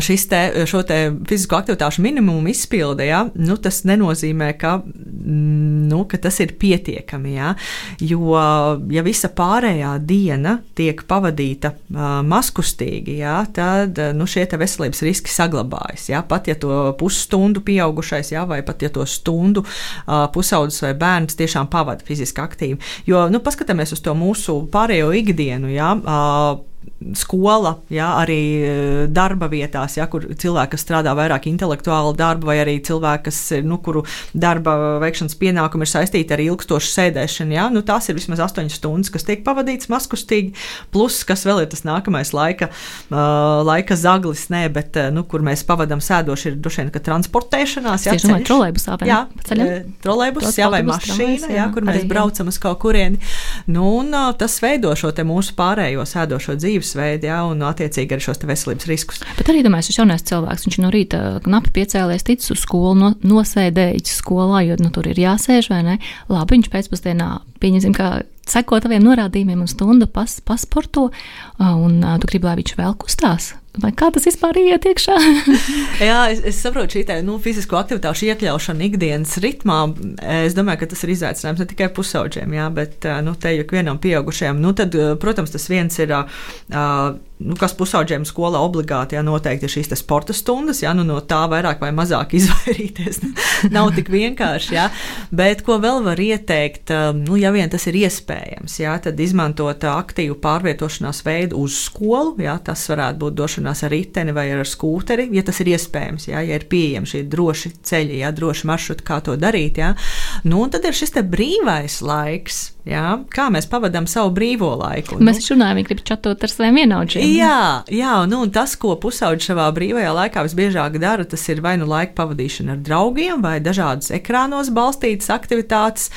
Speaker 4: šis te, šo te fizisko aktivitāšu minimumu izpilde, ja, nu, tas nenozīmē, ka, nu, ka tas ir pietiekami. Ja, jo, ja visa pārējā diena tiek pavadīta uh, maskustīgi, ja, tad nu, šie veselības riski saglabājas. Ja, pat ja to pusstundu pieaugušais, ja, vai pat ja to stundu uh, pusaudzis vai bērns tiešām pavada fiziski aktīvi. Jo, nu, paskatāmies uz to mūsu pārējo ikdienu. Ja, uh, skola, jā, arī darba vietās, jā, kur cilvēki strādā vairāk intelektuālu darbu, vai arī cilvēki, kas, nu, kuru darba veikšanas pienākumi ir saistīti ar ilgstošu sēdēšanu. Jā, nu, tās ir vismaz 8 stundas, kas tiek pavadītas maskustīgi, plus, kas vēl ir tas nākamais laika, uh, laika zaglis, nē, bet, nu, kur mēs pavadām sēdoši, ir droši vien, ka transportēšanās,
Speaker 3: jā, ceļš, trolēbusā, vai
Speaker 4: jā, trolēbus, jā, vai mašīna, jā, jā, kur mēs arī, braucam uz kaut kurieni. Nu, un tas veido šo te mūsu pārējo sēdošo dzīvesveidu, jā, un attiecīgi arī šos veselības riskus.
Speaker 3: Bet arī domāju, šis jaunais cilvēks, viņš no rīta knapi piecēlēs, ticis uz skolu, no, nosēdējis skolā, jo nu, tur ir jāsēž vai ne. Labi, viņš pēcpusdienā pieņemsim, ka seko taviem norādījumiem un stundu pas, pasporto, un tu gribi, lai viņš vēl kustās. Vai kā tas vispār iet iekšā?
Speaker 4: Jā, es, es saprotu, šī tā, nu, fizisko aktivitāšu iekļaušana ikdienas ritmā. Es domāju, ka tas ir izaicinājums ne tikai pusauģiem, jā, bet nu, te jau vienam pieaugušajam. Nu, tad, protams, tas viens ir. Uh, nu, kas pusauģiem skolā obligāti jā, noteikti ir šīs sporta stundas, jā, nu, no tā vairāk vai mazāk izvairīties. Nav tik vienkārši, jā. bet ko vēl var ieteikt, nu, ja vien tas ir iespējams, jā, tad izmantot aktīvu pārvietošanās veidu uz skolu, jā, tas varētu būt došanās ar riteni vai ar skūteri, ja tas ir iespējams, jā, ja ir pieejami šie droši ceļi, jā, droši maršruti, kā to darīt. Jā. Nu, tad ir šis brīvais laiks, jā, kā mēs pavadām savu brīvo laiku.
Speaker 3: Mēs nu, runājam, viņi grib čatot ar saviem vienaudžiem.
Speaker 4: Jā, jā nu, un tas, ko pusauģis savā brīvajā laikā visbiežāk dara, tas ir vai nu laika pavadīšana ar draugiem, vai dažādas ekrānos balstītas aktivitātes.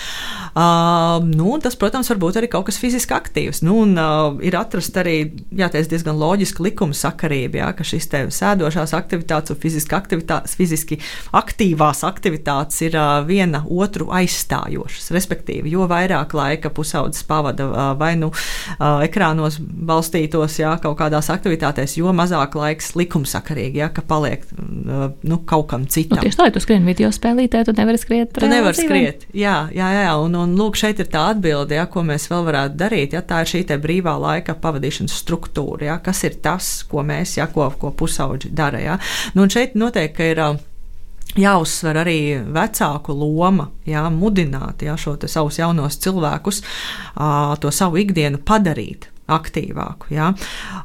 Speaker 4: Uh, nu, tas, protams, var būt arī kaut kas fiziski aktīvs. Nu, un, uh, ir atrast arī jāteic, diezgan loģiska likuma sakarība, jā, ka šīs sēdošās aktivitātes un fiziski, aktivitātes, fiziski aktīvās aktivitātes ir uh, viena otru aizstājošas. Respektīvi, jo vairāk laika pusaudzis pavada uh, vai nu uh, ekrānos balstītos, jā, kaut kādās aktivitātēs, jo mazāk laiks likumsakarīgi, ja, ka paliek nu, kaut kam citam.
Speaker 3: Nu, tieši tā, ja tu skrieni video spēlītē, tu nevari skriet.
Speaker 4: Tu nevari skriet, jā, jā, jā, un, un lūk, šeit ir tā atbilde, ja, ko mēs vēl varētu darīt, ja tā ir šī brīvā laika pavadīšanas struktūra, ja, kas ir tas, ko mēs, ja, ko, ko pusauģi dara, ja. Nu, un šeit noteikti ir jāuzsver arī vecāku loma, jā, mudināt jā, šo savus jaunos cilvēkus, to savu ikdienu padarīt aktīvāku. Ja?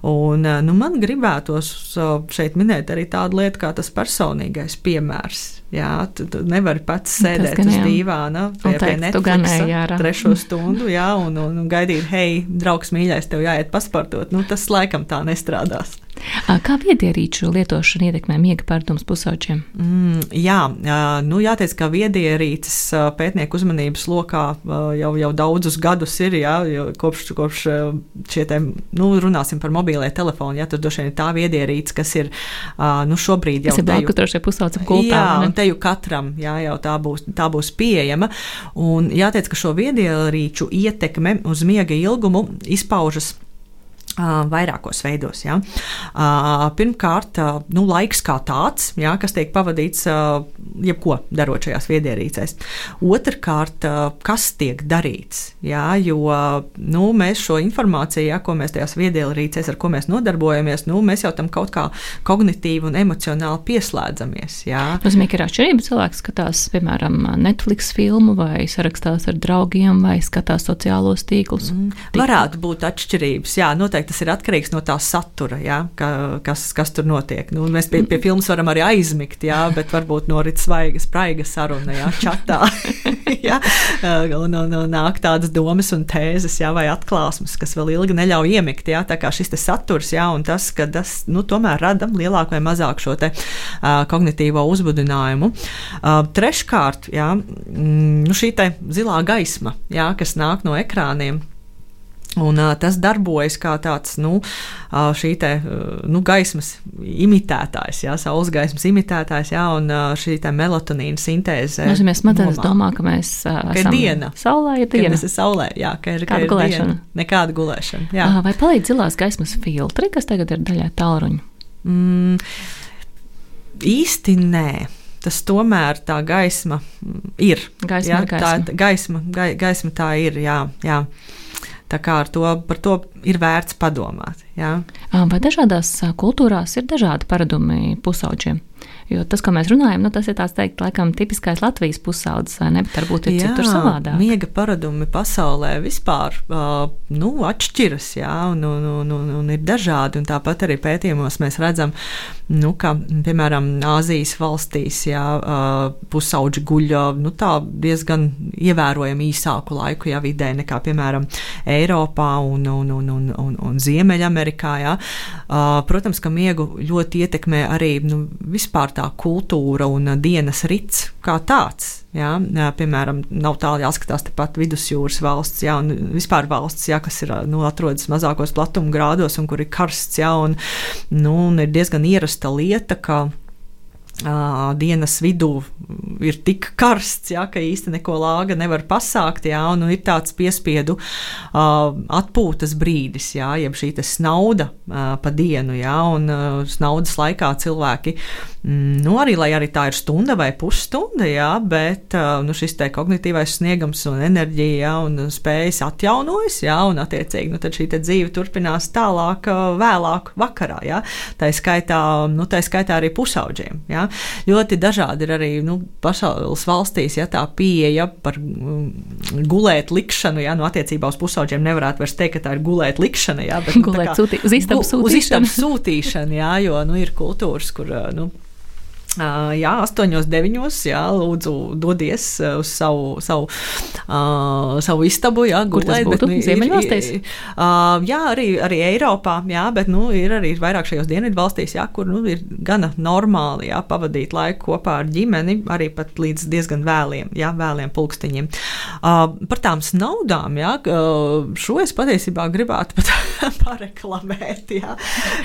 Speaker 4: Un, nu, man gribētos šeit minēt arī tādu lietu kā tas personīgais piemērs. Jā, tu, tu nevari pats sēdēt uz dīvāna pie, pie Netflixa trešo stundu jā, un, un, un gaidīt, hei, draugs mīļais, tev jāiet pasportot. Nu, tas laikam tā nestrādās.
Speaker 3: Kā viedierīču lietošana ietekmē miega pārdomas pusauģiem?
Speaker 4: Mm, jā, nu jāteic, ka viedierīces pētnieku uzmanības lokā jau, jau daudzus gadus ir, jā, kopš, kopš šie te, nu, runāsim par mobīlē telefonu, jā, tur vien ir tā viedierīce, kas ir, nu, šobrīd jau.
Speaker 3: Tas ir teju, trošie pusaudzam kopā.
Speaker 4: Jā, teju katram, jā, jau tā būs, tā būs pieejama. Un jāteic, ka šo viedierīču ietekme uz miega ilgumu izpaužas vairākos veidos. Ja. Pirmkārt, nu, laiks kā tāds, ja, kas tiek pavadīts jebko darot šajās viedierīcēs. Otrakārt, kas tiek darīts. Ja, jo nu, mēs šo informāciju, ja, ko mēs tajās viedierīcēs, ar ko mēs nodarbojamies, nu, mēs jau tam kaut kā kognitīvi un emocionāli pieslēdzamies. Ja.
Speaker 3: Nozīmē, ka ir atšķirība. Cilvēks skatās, piemēram, Netflix filmu vai sarakstās ar draugiem vai skatās sociālos tīklus. Mm,
Speaker 4: varētu būt atšķirības, jā, noteikti tas ir atkarīgs no tā satura, jā, ka, kas, kas tur notiek. Nu, mēs pie, pie filmas varam arī aizmigt, jā, bet varbūt norit svaiga, spraiga saruna, jā, čatā. jā, un, un, un nāk tādas domas un tēzes, jā, vai atklāsmes, kas vēl ilgi neļauj iemigt. Jā, tā kā šis saturs, jā, un tas, ka tas nu, tomēr rada lielāku vai mazāku šo te, uh, kognitīvo uzbudinājumu. Uh, treškārt, jā, mm, nu, šī zilā gaisma, jā, kas nāk no ekrāniem. Un, uh, tas darbojas kā tāds nu, uh, te, uh, nu, gaismas imitētājs, jā, saules gaismas imitētājs, jā, un uh, šī melatonīna sintēze.
Speaker 3: Mēs, mēs smadzenes domā, ka mēs uh,
Speaker 4: ka ir diena.
Speaker 3: Saulē ir diena.
Speaker 4: Mēs esam saulē, jā, ka ir,
Speaker 3: Kāda
Speaker 4: ka ir
Speaker 3: gulēšana.
Speaker 4: diena. Nekāda gulēšana. Jā.
Speaker 3: Vai palīdz zilās gaismas filtri, kas tagad ir daļā tālruņa?
Speaker 4: Mm, īsti nē tas tomēr tā gaisma ir.
Speaker 3: Gaisma
Speaker 4: jā,
Speaker 3: ir gaisma.
Speaker 4: Tā, gaisma, gai, gaisma tā ir, jā. jā. Tā kā to, par to ir vērts padomāt. Jā.
Speaker 3: Vai dažādās kultūrās ir dažādi paradumi pusauģiem? Jo tas, ko mēs runājam, nu, tas ir tāds teikt, laikam, tipiskais Latvijas pusaudzes, vai ne? Bet varbūt ir jā, citur savādāk.
Speaker 4: Miega paradumi pasaulē vispār uh, nu, atšķiras, jā, un, un, un, un, un ir dažādi. Un tāpat arī pētījumos mēs redzam, nu, ka, piemēram, Āzijas valstīs, jā, uh, pusauģi guļ nu, diezgan ievērojami īsāku laiku, jā, vidē nekā, piemēram, Eiropā un, un, un, un, un, un Ziemeļamerikā, jā. Uh, protams, ka miegu ļoti ietekmē arī, nu, vispār tā kultūra un dienas rits kā tāds. Jā, piemēram, nav tālu jāskatās tepat vidusjūras valsts, jā, un vispār valsts, jā, kas ir, nu, atrodas mazākos platuma grādos un kur ir karsts, jā, un, nu, un ir diezgan ierasta lieta, ka Uh, dienas vidū ir tik karsts, ja, ka īsti neko lāga nevar pasākt. Ja, un, un ir tāds piespiedu uh, atpūtas brīdis, ja, jeb šī snauda uh, pa dienu. Ja, un uh, snaudas laikā cilvēki, mm, nu, arī, lai arī tā ir stunda vai pusstunda, ja, bet uh, nu, šis kognitīvais sniegums un enerģija ja, un spējas atjaunojas, ja, un attiecīgi nu, šī dzīve turpinās tālāk, uh, vēlāk vakarā. Ja. Tā skaitā, nu, tā skaitā arī pusauģiem. Ja. Ļoti dažādi ir arī nu, pasaules valstīs, ja tā pieeja par um, gulēt likšanu, ja nu, attiecībā uz pusauģiem nevarētu vairs teikt, ka tā ir gulēt likšana, ja, bet nu,
Speaker 3: gulēt sūtī, uz istabu sūtīšanu.
Speaker 4: Uz istabu sūtīšanu, jā, jo nu, ir kultūras, kur. Nu, jā, 8, 9. Jā, lūdzu, dodies uz savu, savu, uh, savu istabu. Jā,
Speaker 3: Kur gulēt, tas būtu?
Speaker 4: Nu,
Speaker 3: Ziemeļvalstīs?
Speaker 4: Uh, jā, arī, arī Eiropā, jā, bet nu, ir arī vairāk šajos dienvidu valstīs, jā, kur nu, ir gana normāli jā, pavadīt laiku kopā ar ģimeni, arī pat līdz diezgan vēliem, jā, vēliem pulksteņiem. Uh, par tām snaudām, jā, šo es patiesībā gribētu pat pareklamēt. Jā,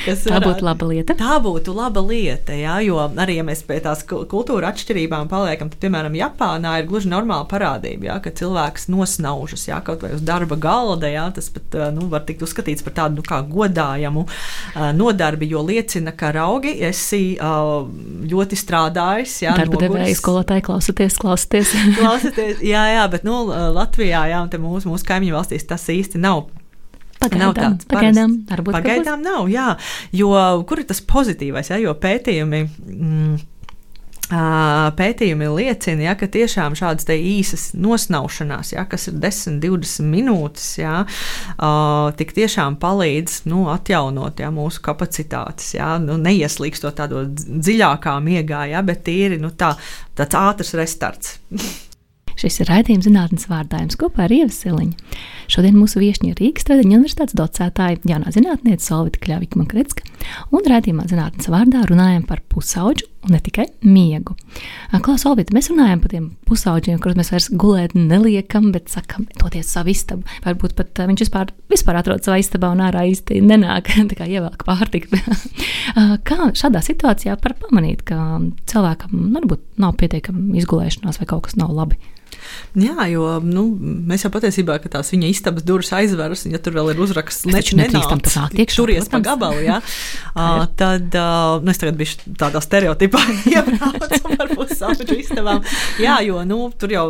Speaker 3: tā būtu laba lieta.
Speaker 4: Tā būtu laba lieta, jā, jo arī, ja mēs pie tās kultūra atšķirībām paliekam, tad, piemēram, Japānā ir gluži normāla parādība, jā, ka cilvēks nosnaužas jā, kaut vai uz darba galda. Jā, tas pat nu, var tikt uzskatīts par tādu nu, godājamu uh, nodarbi, jo liecina, ka raugi esi ļoti strādājis. Jā,
Speaker 3: darba devēja skolotāji klausieties, klausieties.
Speaker 4: klausieties jā, jā, bet nu, Latvijā jā, un mūsu, mūsu kaimiņu valstīs tas īsti nav
Speaker 3: Pagaidām, nav tāds. Pagaidām, varbūt
Speaker 4: pagaidām nav, jā. Jo kur ir tas pozitīvais, jā, jo pētījumi. Mm, Pētījumi liecina, ja, ka tiešām šādas īsas nosnaušanās, ja, kas ir 10, 20 minūtes, ja, tik tiešām palīdz nu, atjaunot ja, mūsu kapacitātes, ja, nu, neieslīgstot tādā dziļākā miegā, ja, bet tīri nu, tā, tāds ātrs restarts.
Speaker 3: Šis ir raidījums zinātnes vārdājums kopā ar Ievu Siliņu. Šodien mūsu viesņi ir Rīgas Tradeņu universitātes docētāja jaunā zinātniece Solvita Kļavika Mankretska, un raidījumā zinātnes vārdā runājam par pusauģu un ne tikai miegu. Klaus Olvita, mēs runājam par tiem pusauģiem, kurus mēs vairs gulēt neliekam, bet sakam, doties savu istabu. Varbūt pat viņš vispār, vispār atrodas savā istabā un ārā īsti nenāk, tā kā ievelk pārtiku. kā šādā situācijā var pamanīt, ka cilvēkam varbūt nav pietiekama izgulēšanās vai kaut kas nav labi?
Speaker 4: Jā, jo nu, mēs jau patiesībā tās viņa istabas durvis aizveras, un ja tur vēl ir uzraksts, neču nenāc, turies pa gabalu, jā, uh, tad uh, nu, es tagad biju tādā stereotipā iebraucu par pusauģu istabām. Jā, jo nu, tur jau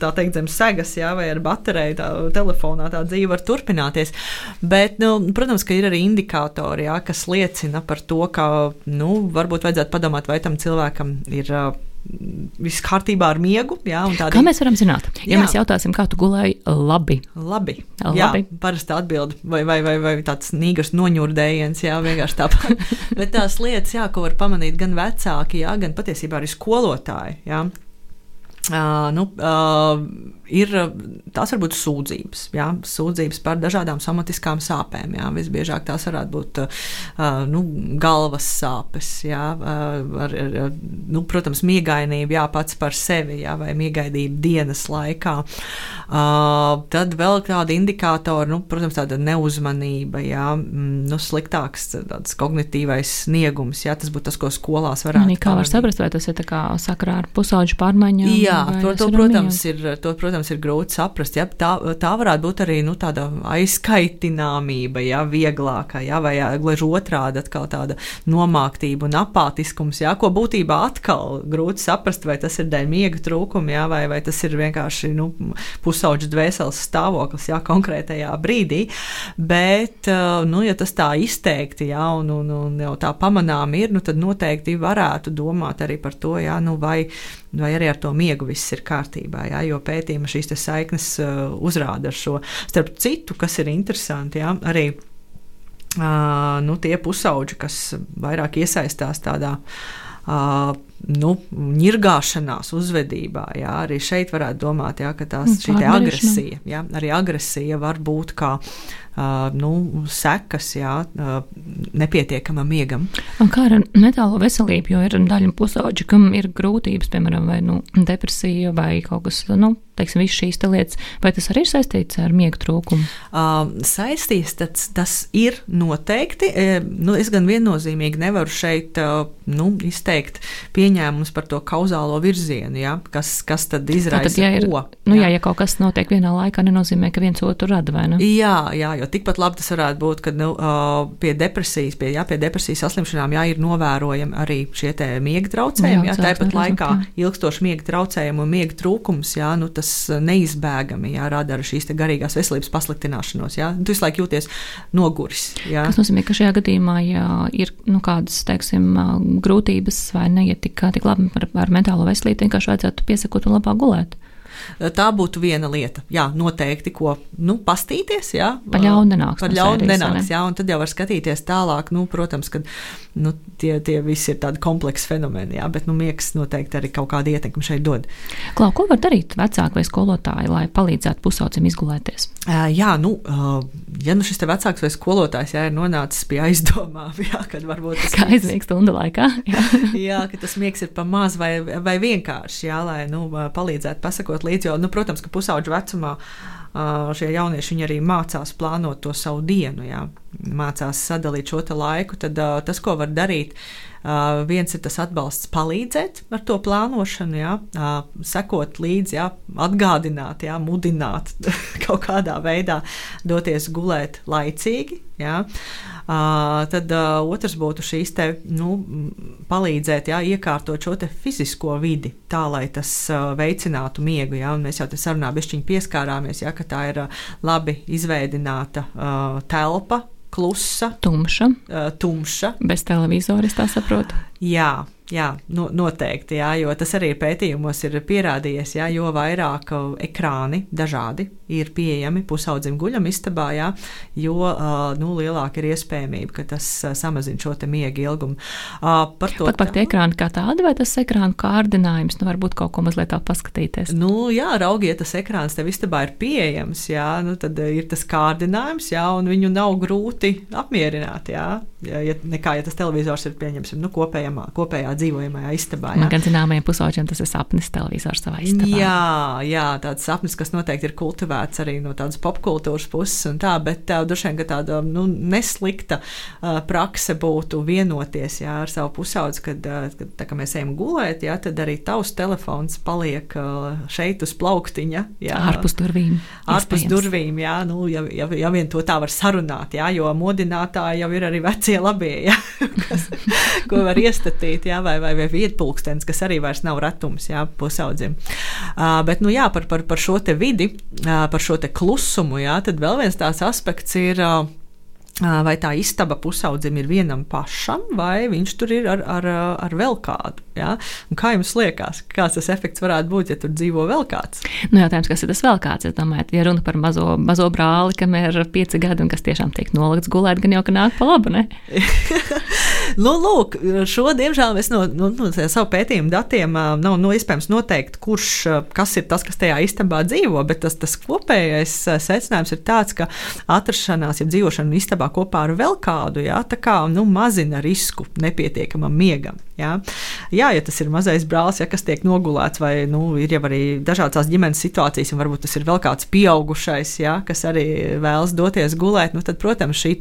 Speaker 4: tā teikt zem segas, jā, vai ar bateriju tā, telefonā tā dzīve var turpināties. Bet, nu, protams, ka ir arī indikātori, jā, kas liecina par to, ka, nu, varbūt vajadzētu padomāt, vai tam cilvēkam ir uh, viss kārtībā ar miegu. Jā, tādi...
Speaker 3: Kā mēs varam zināt? Ja jā. mēs jautāsim, kā tu gulēji, labi.
Speaker 4: Labi. labi. Jā, parasti atbild, vai, vai, vai, vai tāds nīgars noņurdējiens, jā, vienkārši tāpat. Bet tās lietas, jā, ko var pamanīt gan vecāki, jā, gan patiesībā arī skolotāji. Jā. Uh, nu, uh, ir tās var būt sūdzības, jā, sūdzības par dažādām somatiskām sāpēm. Jā, visbiežāk tās varētu būt uh, nu, galvas sāpes, jā, uh, ar, ar, nu, protams, miegainība jā, pats par sevi, jā, vai miegainība dienas laikā. Uh, tad vēl tādi indikātori, nu, protams, tāda neuzmanība, jā, mm, nu, sliktāks kognitīvais sniegums, jā, tas būtu tas, ko skolās varētu.
Speaker 3: Kā var saprast, vai tas ir sakarā ar pusauģu pārmaiņām?
Speaker 4: Jā, to, to, protams, ir, to, protams, ir grūti saprast. Ja? Tā, tā varētu būt arī nu, tāda aizskaitināmība, ja? vieglāka, ja? vai ja? gluži otrādi atkal tāda nomāktība un apātiskums, ja? ko būtībā atkal grūti saprast, vai tas ir dēļ miega trūkuma, ja? vai, vai tas ir vienkārši nu, pusauģis dvēseles stāvoklis ja? konkrētajā brīdī. Bet, nu, ja tas tā izteikti ja? un, un, un jau tā pamanām ir, nu, tad noteikti varētu domāt arī par to, ja? nu, vai vai arī ar to miegu viss ir kārtībā. Jā, jo pētījuma šīs saiknes uh, uzrāda ar šo. Starp citu, kas ir interesanti, jā, arī uh, nu, tie pusauģi, kas vairāk iesaistās tādā. Uh, nu, ņirgāšanās uzvedībā. Jā, arī šeit varētu domāt, jā, ka tās, mm, šī agresija, jā, arī agresija var būt kā nu, sekas jā, nepietiekamam miegam.
Speaker 3: Un kā ar mentālo veselību, jo ir daļa pusauģi, kam ir grūtības, piemēram, vai nu, depresija vai kaut kas, nu, teiksim, visas šīs lietas, vai tas arī ir saistīts ar miega trūkumu?
Speaker 4: Uh, saistīts, tas, tas ir noteikti. E, nu, es gan viennozīmīgi nevaru šeit uh, nu, izteikt pieņēmumus par to kauzālo virzienu, ja? kas, kas tad izraisa Tātad, ja ir, ko.
Speaker 3: Nu, jā. jā, ja kaut kas notiek vienā laikā, nenozīmē, ka viens otru rada, vai ne?
Speaker 4: Jā, jā, jo tikpat labi tas varētu būt, ka nu, pie depresijas, pie, jā, pie depresijas saslimšanām jā, ir novērojami arī šie miega traucējumi. Jā, jā, tāpat laikā ilgstoši miega traucējumi un miega trūkums, jā, nu, tas neizbēgami jā, rada arī šīs garīgās veselības pasliktināšanos. Jā. Tu visu laiku jūties noguris. Jā.
Speaker 3: Tas nozīmē, ka šajā gadījumā, ja ir nu, kādas teiksim, grūtības vai neiet tik, tik labi ar, ar mentālo veselību, vienkārši vajadzētu piesakot un labāk gulēt.
Speaker 4: Tā būtu viena lieta. Jā, noteikti, ko nu, pastīties. Jā,
Speaker 3: par ļaunu nenāks.
Speaker 4: Par ļaunu nenāks, jā, un tad jau var skatīties tālāk. Nu, protams, ka nu, tie, tie visi ir tādi kompleksi fenomeni, jā, bet nu, miegs noteikti arī kaut kādu ietekmi šeit dod.
Speaker 3: Klau, ko var darīt vecāki vai skolotāji, lai palīdzētu pusaucim izgulēties?
Speaker 4: Uh, jā, nu, uh, ja nu šis vecāks vai skolotājs jā, ir nonācis pie aizdomām, jā, kad varbūt tas
Speaker 3: ir aizmīgs stundu laikā,
Speaker 4: jā. jā, ka tas miegs ir pa maz vai, vai vienkārši, jā, lai nu, palīdzētu pasakot līdzi, jo, nu, protams, ka pusauģu vecumā šie jaunieši arī mācās plānot to savu dienu, jā, mācās sadalīt šo laiku. Tad tas, ko var darīt, viens ir tas atbalsts palīdzēt ar to plānošanu, jā, sekot līdzi, jā, atgādināt, jā, mudināt kaut kādā veidā doties gulēt laicīgi. Jā. Uh, tad uh, otrs būtu šīs te, nu, palīdzēt, jā, iekārtot šo fizisko vidi tā, lai tas uh, veicinātu miegu. Jā, mēs jau te sarunā bišķiņi pieskārāmies, jā, ka tā ir labi izveidināta telpa, klusa,
Speaker 3: tumša.
Speaker 4: Uh, tumša.
Speaker 3: Bez televizora, es tā saprotu.
Speaker 4: Jā, Jā, no, noteikti, jā, jo tas arī pētījumos ir pierādījies, jā, jo vairāk uh, ekrāni dažādi ir pieejami pusaudzim guļam istabā, jā, jo uh, nu, lielāka ir iespējamība, ka tas uh, samazina šo miega ilgumu.
Speaker 3: Par to pat, pat ekrāni kā tādi, vai tas ekrānu kārdinājums, nu varbūt kaut ko mazliet tā paskatīties?
Speaker 4: Nu, jā, raugiet, tas ekrāns tev istabā ir pieejams, jā, nu tad ir tas kārdinājums, jā, un viņu nav grūti apmierināt, jā, ja, nekā, ja tas televizors ir pieņemsim, nu, kopējā, kopējā dzīvojamajā istabā. Jā.
Speaker 3: Man gan zināmiem pusauģiem tas ir sapnis televizors savā istabā.
Speaker 4: Jā, jā, tāds sapnis, kas noteikti ir kultivēts arī no tādas popkultūras puses un tā, bet uh, droši vien, ka tāda nu, neslikta uh, prakse būtu vienoties jā, ar savu pusaudzi, kad, uh, kad tā, mēs ejam gulēt, jā, tad arī tavs telefons paliek uh, šeit uz plauktiņa. Jā,
Speaker 3: ārpus durvīm.
Speaker 4: Ārpus durvīm, jā, nu, ja, ja, ja vien to tā var sarunāt, jā, jo modinātāji jau ir arī vecie labie, jā, kas, ko var iestatīt, jā, vai, vai, vai vietpulkstenis, kas arī vairs nav retums jā, pusaudzim. Uh, bet nu, jā, par, par, par šo te vidi, uh, par šo te klusumu, jā, tad vēl viens tās aspekts ir. Uh, Vai tā istaba pusaudzim ir vienam pašam, vai viņš tur ir ar, ar, ar vēl kādu? Ja? Kā jums liekas, kāds tas efekts varētu būt, ja tur dzīvo vēl kāds?
Speaker 3: Nu, jautājums, kas ir tas vēl kāds? Es domāju, ja runa par mazo, mazo brāli, kam ir pieci gadi un kas tiešām tiek nolikts gulēt, gan jau ka nāk pa labu.
Speaker 4: nu, lūk, šo diemžēl mēs no, no, no savu pētījumu datiem nav no, no iespējams noteikt, kurš kas ir tas, kas tajā istabā dzīvo, bet tas, tas kopējais secinājums ir tāds, ka atrašanās, ja dzīvošana istabā kopā ar vēl kādu, jā, tā kā nu, mazina risku nepietiekamam miegam. Jā. jā, ja tas ir mazais brālis, ja, kas tiek nogulēts, vai nu, ir jau arī dažādas ģimenes situācijas, un varbūt tas ir vēl kāds pieaugušais, ja, kas arī vēlas doties gulēt, nu, tad, protams, šī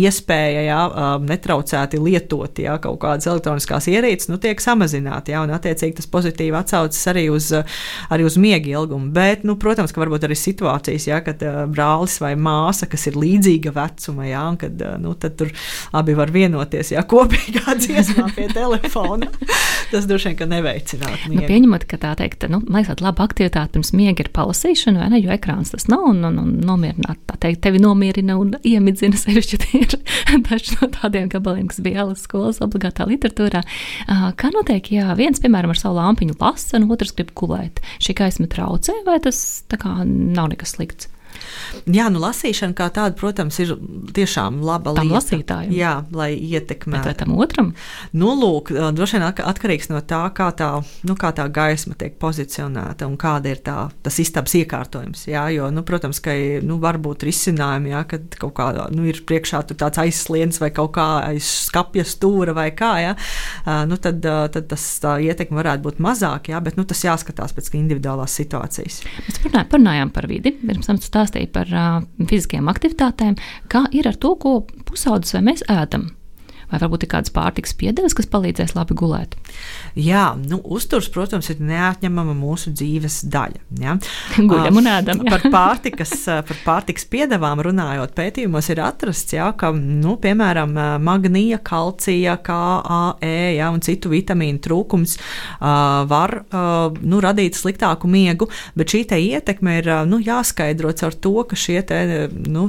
Speaker 4: iespēja jā, um, netraucēti lietot jā, kaut kādas elektroniskās ierīces, nu, tiek samazināta, jā, un attiecīgi tas pozitīvi atsaucas arī uz, arī uz miega ilgumu. Bet, nu, protams, ka varbūt arī situācijas, ja, kad uh, brālis vai māsa, kas ir līdzīga vecuma, jā, un kad uh, nu, tur abi var vienoties jā, kopīgā dziesmā pie telefona telefona. Tas droši vien neveicinātu.
Speaker 3: Nu, pieņemot, ka tā teikt, nu, liekas, laba aktivitāte pirms miega ir palasīšana, vai ne? Jo ekrāns tas nav un, un, un nomierināt, tā teikt, tevi nomierina un iemidzina sevišķi. Ir daži no tādiem gabaliem, kas bija Ēlas skolas obligātā literatūrā. Kā notiek, ja viens, piemēram, ar savu lampiņu lasa, un otrs grib gulēt? Šī gaisma traucē, vai tas tā kā nav nekas slikts?
Speaker 4: Jā, nu lasīšana kā tāda, protams, ir tiešām laba
Speaker 3: tam lieta. Lasītājiem.
Speaker 4: Jā, lai ietekmētu.
Speaker 3: Vai tam otram?
Speaker 4: Nu, lūk, droši vien atkarīgs no tā, kā tā, nu, kā tā gaisma tiek pozicionēta un kāda ir tā, tas istabas iekārtojums. Jā, jo, nu, protams, ka nu, var būt risinājumi, jā, kad kaut kā nu, ir priekšā tāds aizsliens vai kaut kā aiz skapja stūra vai kā, jā, nu, tad, tad tas ietekme varētu būt mazāk, jā, bet nu, tas jāskatās pēc individuālās situācijas.
Speaker 3: Mēs parunājām par vidi, pirms tam stāstīja par uh, fiziskajām aktivitātēm, kā ir ar to, ko pusaudzis vai mēs ēdam vai varbūt ir kādas pārtikas piedeves, kas palīdzēs labi gulēt?
Speaker 4: Jā, nu, uzturs, protams, ir neatņemama mūsu dzīves daļa. Ja?
Speaker 3: Guļam un ēdam.
Speaker 4: Jā. Par pārtikas, par pārtikas piedevām runājot, pētījumos ir atrasts, ja, ka, nu, piemēram, magnija, kalcija, KAE ja, un citu vitamīnu trūkums uh, var uh, nu, radīt sliktāku miegu, bet šī ietekme ir nu, jāskaidro ar to, ka šie te, nu,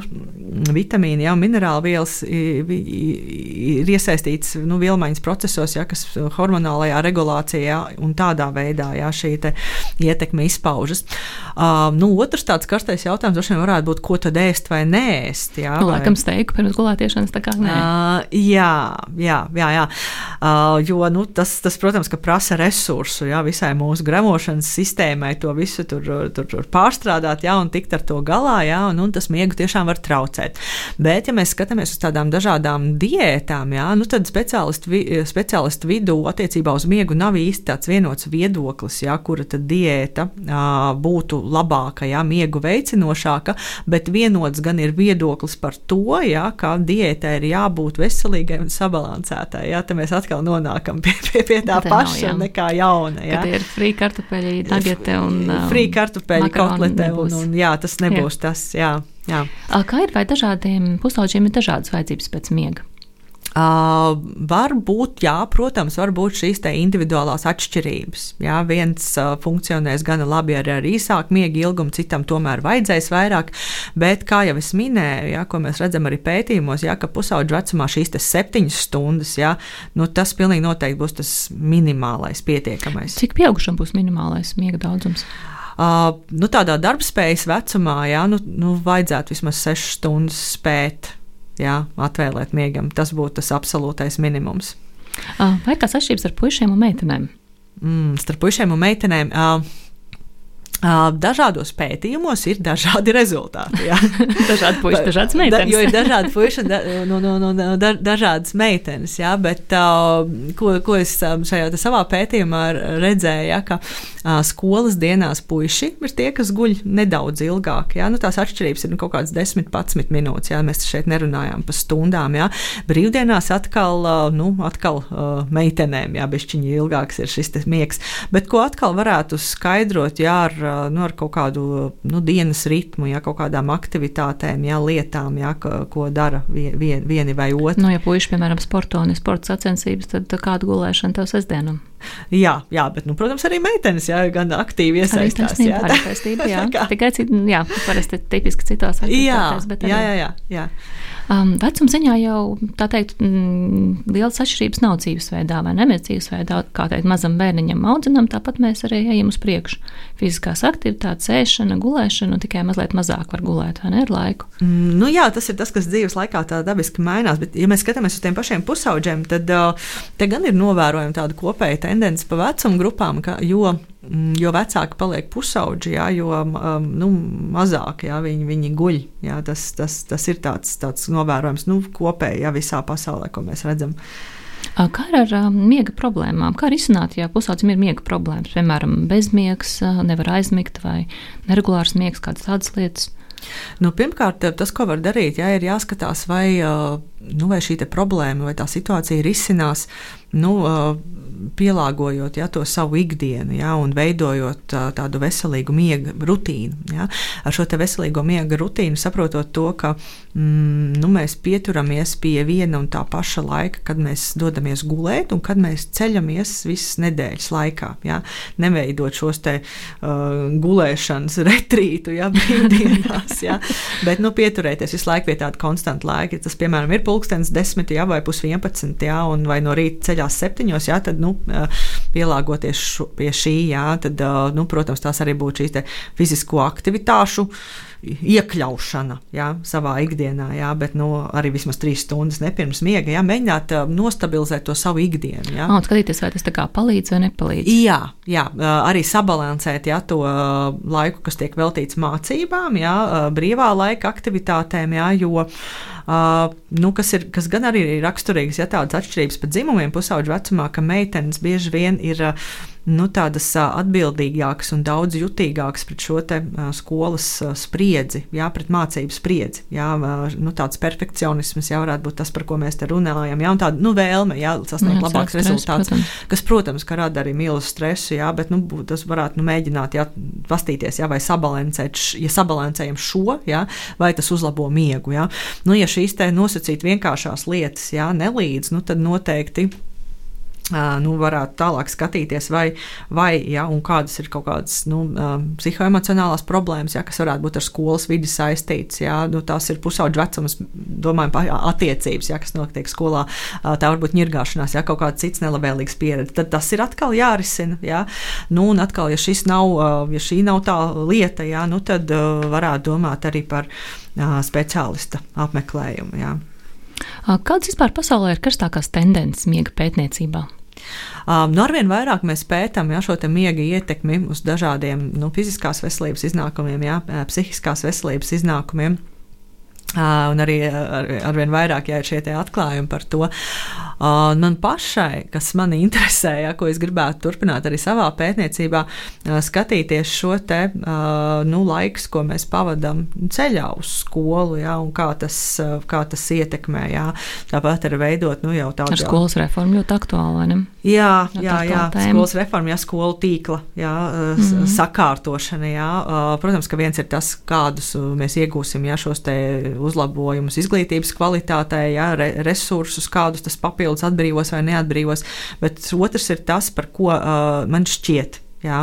Speaker 4: vitamīni, ja, minerāli vielas ir iesaistīts nu, vilmaiņas procesos, ja, kas hormonālajā regulācijā un tādā veidā ja, šī ietekme izpaužas. Uh, nu, otrs tāds karstais jautājums droši vien varētu būt, ko tad ēst vai nēst. Ja,
Speaker 3: nu, vai... Laikam steiku pirms gulētiešanas tā kā nē. Uh,
Speaker 4: jā, jā, jā. jā. Uh, jo nu, tas, tas, protams, ka prasa resursu ja, visai mūsu gremošanas sistēmai to visu tur, tur, tur pārstrādāt ja, un tikt ar to galā, ja, un, un tas miegu tiešām var traucēt. Bet, ja mēs skatāmies uz tādām dažādām diētām, jā, nu tad speciālistu, vi, speciālistu vidū attiecībā uz miegu nav īsti tāds vienots viedoklis, jā, kura tad diēta ā, būtu labāka, jā, miegu veicinošāka, bet vienots gan ir viedoklis par to, jā, kā diētai ir jābūt veselīgai un sabalansētai. Jā, te mēs atkal nonākam pie, pie, pie tā tā paša nav, nekā jauna. Jā.
Speaker 3: Kad ir frī kartupeļi, nagete un um,
Speaker 4: frī kartupeļi, kotlete un, un jā, tas nebūs jā. tas, jā. Jā.
Speaker 3: Kā ir vai dažādiem pusaudžiem ir dažādas vajadzības pēc miega?
Speaker 4: Uh, var būt, jā, protams, var būt šīs individuālās atšķirības. Jā, viens uh, funkcionēs gana labi ar, ar īsāku miega ilgumu, citam tomēr vajadzēs vairāk. Bet, kā jau es minēju, jā, ko mēs redzam arī pētījumos, jā, ka pusauģu vecumā šīs septiņas stundas, jā, nu, tas pilnīgi noteikti būs tas minimālais, pietiekamais.
Speaker 3: Cik pieaugušam būs minimālais miega daudzums?
Speaker 4: Uh, nu, tādā darbspējas vecumā, jā, nu, nu, vajadzētu vismaz 6 stundas spēt jā, atvēlēt miegam. Tas būtu tas absolūtais minimums.
Speaker 3: Vai kāds atšķirības ar puišiem un meitenēm?
Speaker 4: Mm, starp puišiem un meitenēm. Uh, Dažādos pētījumos ir dažādi rezultāti.
Speaker 3: dažādi puiši, dažādas meitenes.
Speaker 4: Da, jo ir dažādi puiši un da, no, no, no, da, dažādas meitenes. Jā, bet uh, ko, ko es šajā savā pētījumā redzēju, jā, ka uh, skolas dienās puiši ir tie, kas guļ nedaudz ilgāk. Jā. Nu, tās atšķirības ir nu, kaut kādas 10-11 minūtes. Jā. Mēs šeit nerunājām par stundām. Jā. Brīvdienās atkal, uh, nu, atkal uh, meitenēm, jā, bišķiņi ilgāks ir šis miegs. Bet ko atkal varētu skaidrot, jā, ar nu, ar kaut kādu nu, dienas ritmu, ja kaut kādām aktivitātēm, ja, lietām, ja, ko, dara vien, vieni vai otri.
Speaker 3: Nu, ja puiši, piemēram, sporto un sporta sacensības, tad kādu gulēšanu tev sestdienam?
Speaker 4: Jā, jā, bet, nu, protams, arī meitenes jā, gan aktīvi iesaistās.
Speaker 3: Jā, tā ir taisnība. Jā, tikai jā, parasti tipiski citās aktivitātēs.
Speaker 4: Jā, jā, jā, jā, jā.
Speaker 3: Um, vecuma ziņā jau tā teikt, mm, lielas atšķirības nav dzīvesveidā vai ne? Mēs dzīvesveidā, kā teikt, mazam bērniņam audzinām, tāpat mēs arī ejam uz priekšu. Fiziskās aktivitātes, ēšana, gulēšana, un tikai mazliet mazāk var gulēt, vai ne, ar laiku?
Speaker 4: Mm, nu jā, tas ir tas, kas dzīves laikā tā dabiski mainās, bet, ja mēs skatāmies uz tiem pašiem pusauģiem, tad te gan ir novērojama tāda kopēja tendence pa vecuma grupām, ka, jo jo vecāki paliek pusauģi, jā, jo um, nu, mazāk jā, viņi, viņi guļ. Jā, tas, tas, tas ir tāds, tāds novērojams nu, kopēji jā, visā pasaulē, ko mēs redzam.
Speaker 3: Kā ar um, miega problēmām? Kā risināt, ja pusaudzim ir miega problēmas? Piemēram, bezmiegs, nevar aizmigt vai neregulārs miegs, kādas tādas lietas.
Speaker 4: Nu, pirmkārt, tas, ko var darīt, jā, ir jāskatās, vai, nu, vai šī problēma vai tā situācija risinās. Nu, pielāgojot ja, to savu ikdienu ja, un veidojot tā, tādu veselīgu miega rutīnu. Ja. Ar šo veselīgo miega rutīnu saprotot to, ka mm, nu, mēs pieturamies pie viena un tā paša laika, kad mēs dodamies gulēt un kad mēs ceļamies visas nedēļas laikā. Ja. Neveidot šos te uh, gulēšanas retrītu ja, brīvdienās, ja, bet nu, pieturēties visu laiku pie tāda konstanta laika. Tas, piemēram, ir pulkstenis desmit ja, vai pus vienpadsmit, ja, vai no rīta ceļās septiņos, ja, tad nu, pielāgoties šu, pie šī, jā, tad, nu, protams, tās arī būtu šīs fizisko aktivitāšu iekļaušana jā, savā ikdienā, jā, bet nu, arī vismaz trīs stundas nepirms miega, jā, mēģināt nostabilizēt to savu ikdienu. Jā,
Speaker 3: un skatīties, vai tas palīdz vai nepalīdz.
Speaker 4: Jā, jā arī sabalansēt jā, to laiku, kas tiek veltīts mācībām, jā, brīvā laika aktivitātēm, jā, jo nu, kas, ir, kas gan arī ir raksturīgs, ja tādas atšķirības pat dzimumiem pusauģu vecumā, ka meitenes bieži vien ir. Uh, nu, tādas atbildīgākas un daudz jutīgākas pret šo te, skolas spriedzi, jā, pret mācību spriedzi. Jā, nu, tāds perfekcionisms jau varētu būt tas, par ko mēs te runājam. Jā, un tāda nu, vēlme jā, sasniegt jā, labāks rezultāts, protams. kas, protams, ka rada arī milzu stresu, jā, bet nu, tas varētu nu, mēģināt jā, pastīties, jā, vai sabalansēt, ja sabalansējam šo, jā, vai tas uzlabo miegu. Jā. Nu, ja šīs te nosacīt vienkāršās lietas jā, nelīdz, nu, tad noteikti nu, varētu tālāk skatīties, vai, vai ja, kādas ir kaut kādas nu, psihoemocionālās problēmas, ja, kas varētu būt ar skolas vidi saistītas. Ja, nu, tās ir pusauģu vecums, domājam, attiecības, ja, kas notiek skolā. Tā var būt ņirgāšanās, ja kaut kāda cits nelabvēlīgs pieredze. Tad tas ir atkal jārisina. Ja. Nu, un atkal, ja, nav, ja šī nav tā lieta, ja, nu, tad varētu domāt arī par speciālista apmeklējumu. Ja.
Speaker 3: Kādas vispār pasaulē ir karstākās tendences miega pētniecībā?
Speaker 4: Um, nu, arvien vairāk mēs pētām ja, šo miega ietekmi uz dažādiem nu, fiziskās veselības iznākumiem, ja, psihiskās veselības iznākumiem. Uh, un arī ar, arvien vairāk jā, ir šie atklājumi par to. Uh, man pašai, kas mani interesē, ja, ko es gribētu turpināt arī savā pētniecībā, skatīties šo te nu, laiku, ko mēs pavadām ceļā uz skolu, ja, un kā tas, kā tas ietekmē. Ja. Tāpat arī veidot nu, jau tādu.
Speaker 3: Ar skolas reformu ļoti aktuāli, vai ne?
Speaker 4: Jā, jā, jā, skolas reforma, jā, skolu tīkla, jā, mm -hmm. sakārtošana, jā. Protams, ka viens ir tas, kādus mēs iegūsim, ja šos te uzlabojumus izglītības kvalitātē, ja, re, resursus, kādus tas papildus atbrīvos vai neatbrīvos, bet otrs ir tas, par ko uh, man šķiet jā,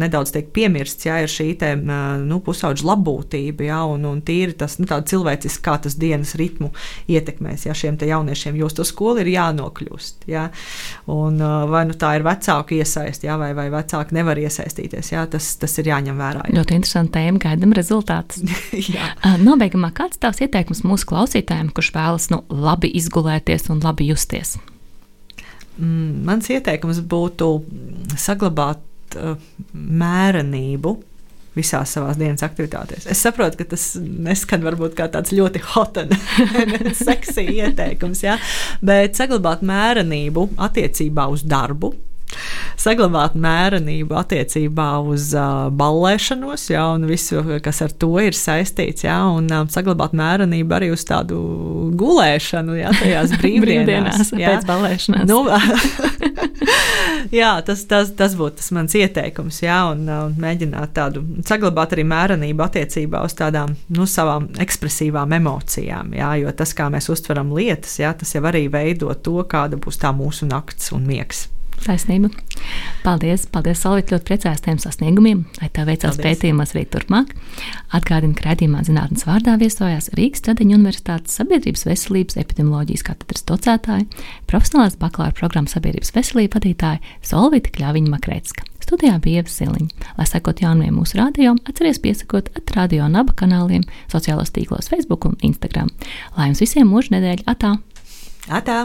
Speaker 4: nedaudz tiek piemirsts, jā, ir šī te, nu, pusauģa labbūtība, jā, un, un tīri tas nu, cilvēciski, kā tas dienas ritmu ietekmēs jā, šiem jauniešiem, jo uz to skolu ir jānokļūst. Jā, un, vai nu tā ir vecāku iesaist, jā, vai, vai vecāki nevar iesaistīties, jā, tas, tas ir jāņem vērā. Jā.
Speaker 3: Ļoti interesanti tēma, gaidām rezultātus. Nobeigumā kāds tavs ieteikums mūsu klausītājiem, kurš vēlas nu, labi izgulēties un labi justies?
Speaker 4: Mm, mans ieteikums būtu saglabāt uh, mērenību visās savās dienas aktivitātēs. Es saprotu, ka tas neskan varbūt kā tāds ļoti hot un seksy ieteikums, ja? bet saglabāt mērenību attiecībā uz darbu, saglabāt mērenību attiecībā uz uh, ballēšanos, jā, un visu, kas ar to ir saistīts, jā, un um, saglabāt mērenību arī uz tādu gulēšanu, jā, tajās brīvdienās.
Speaker 3: jā, pēc ballēšanās. Nu,
Speaker 4: jā, tas, tas, tas būtu tas mans ieteikums, jā, un uh, mēģināt tādu saglabāt arī mērenību attiecībā uz tādām, nu, savām ekspresīvām emocijām, jā, jo tas, kā mēs uztveram lietas, jā, tas jau arī veido to, kāda būs tā mūsu nakts un miegs.
Speaker 3: Taisnība. Paldies, paldies, Salvit, ļoti priecājos tiem sasniegumiem, lai tev veicās pētījumos arī turpmāk. Atgādinu, ka redzījumā zinātnes vārdā viesojās Rīgas Tradiņu Universitātes sabiedrības veselības epidemioloģijas katedras docētāja, profesionālās bakalaura programmas sabiedrības veselība vadītāja Solvita Kļāviņa Makrēcka. Studijā bija Ieva Siliņa. Lai sekot jaunumiem mūsu rādījumam, atcerieties piesakot atradio un aba kanāliem, sociālos tīklos Facebook un Instagram. Lai jums visiem mūža nedēļa atā!
Speaker 4: Atā!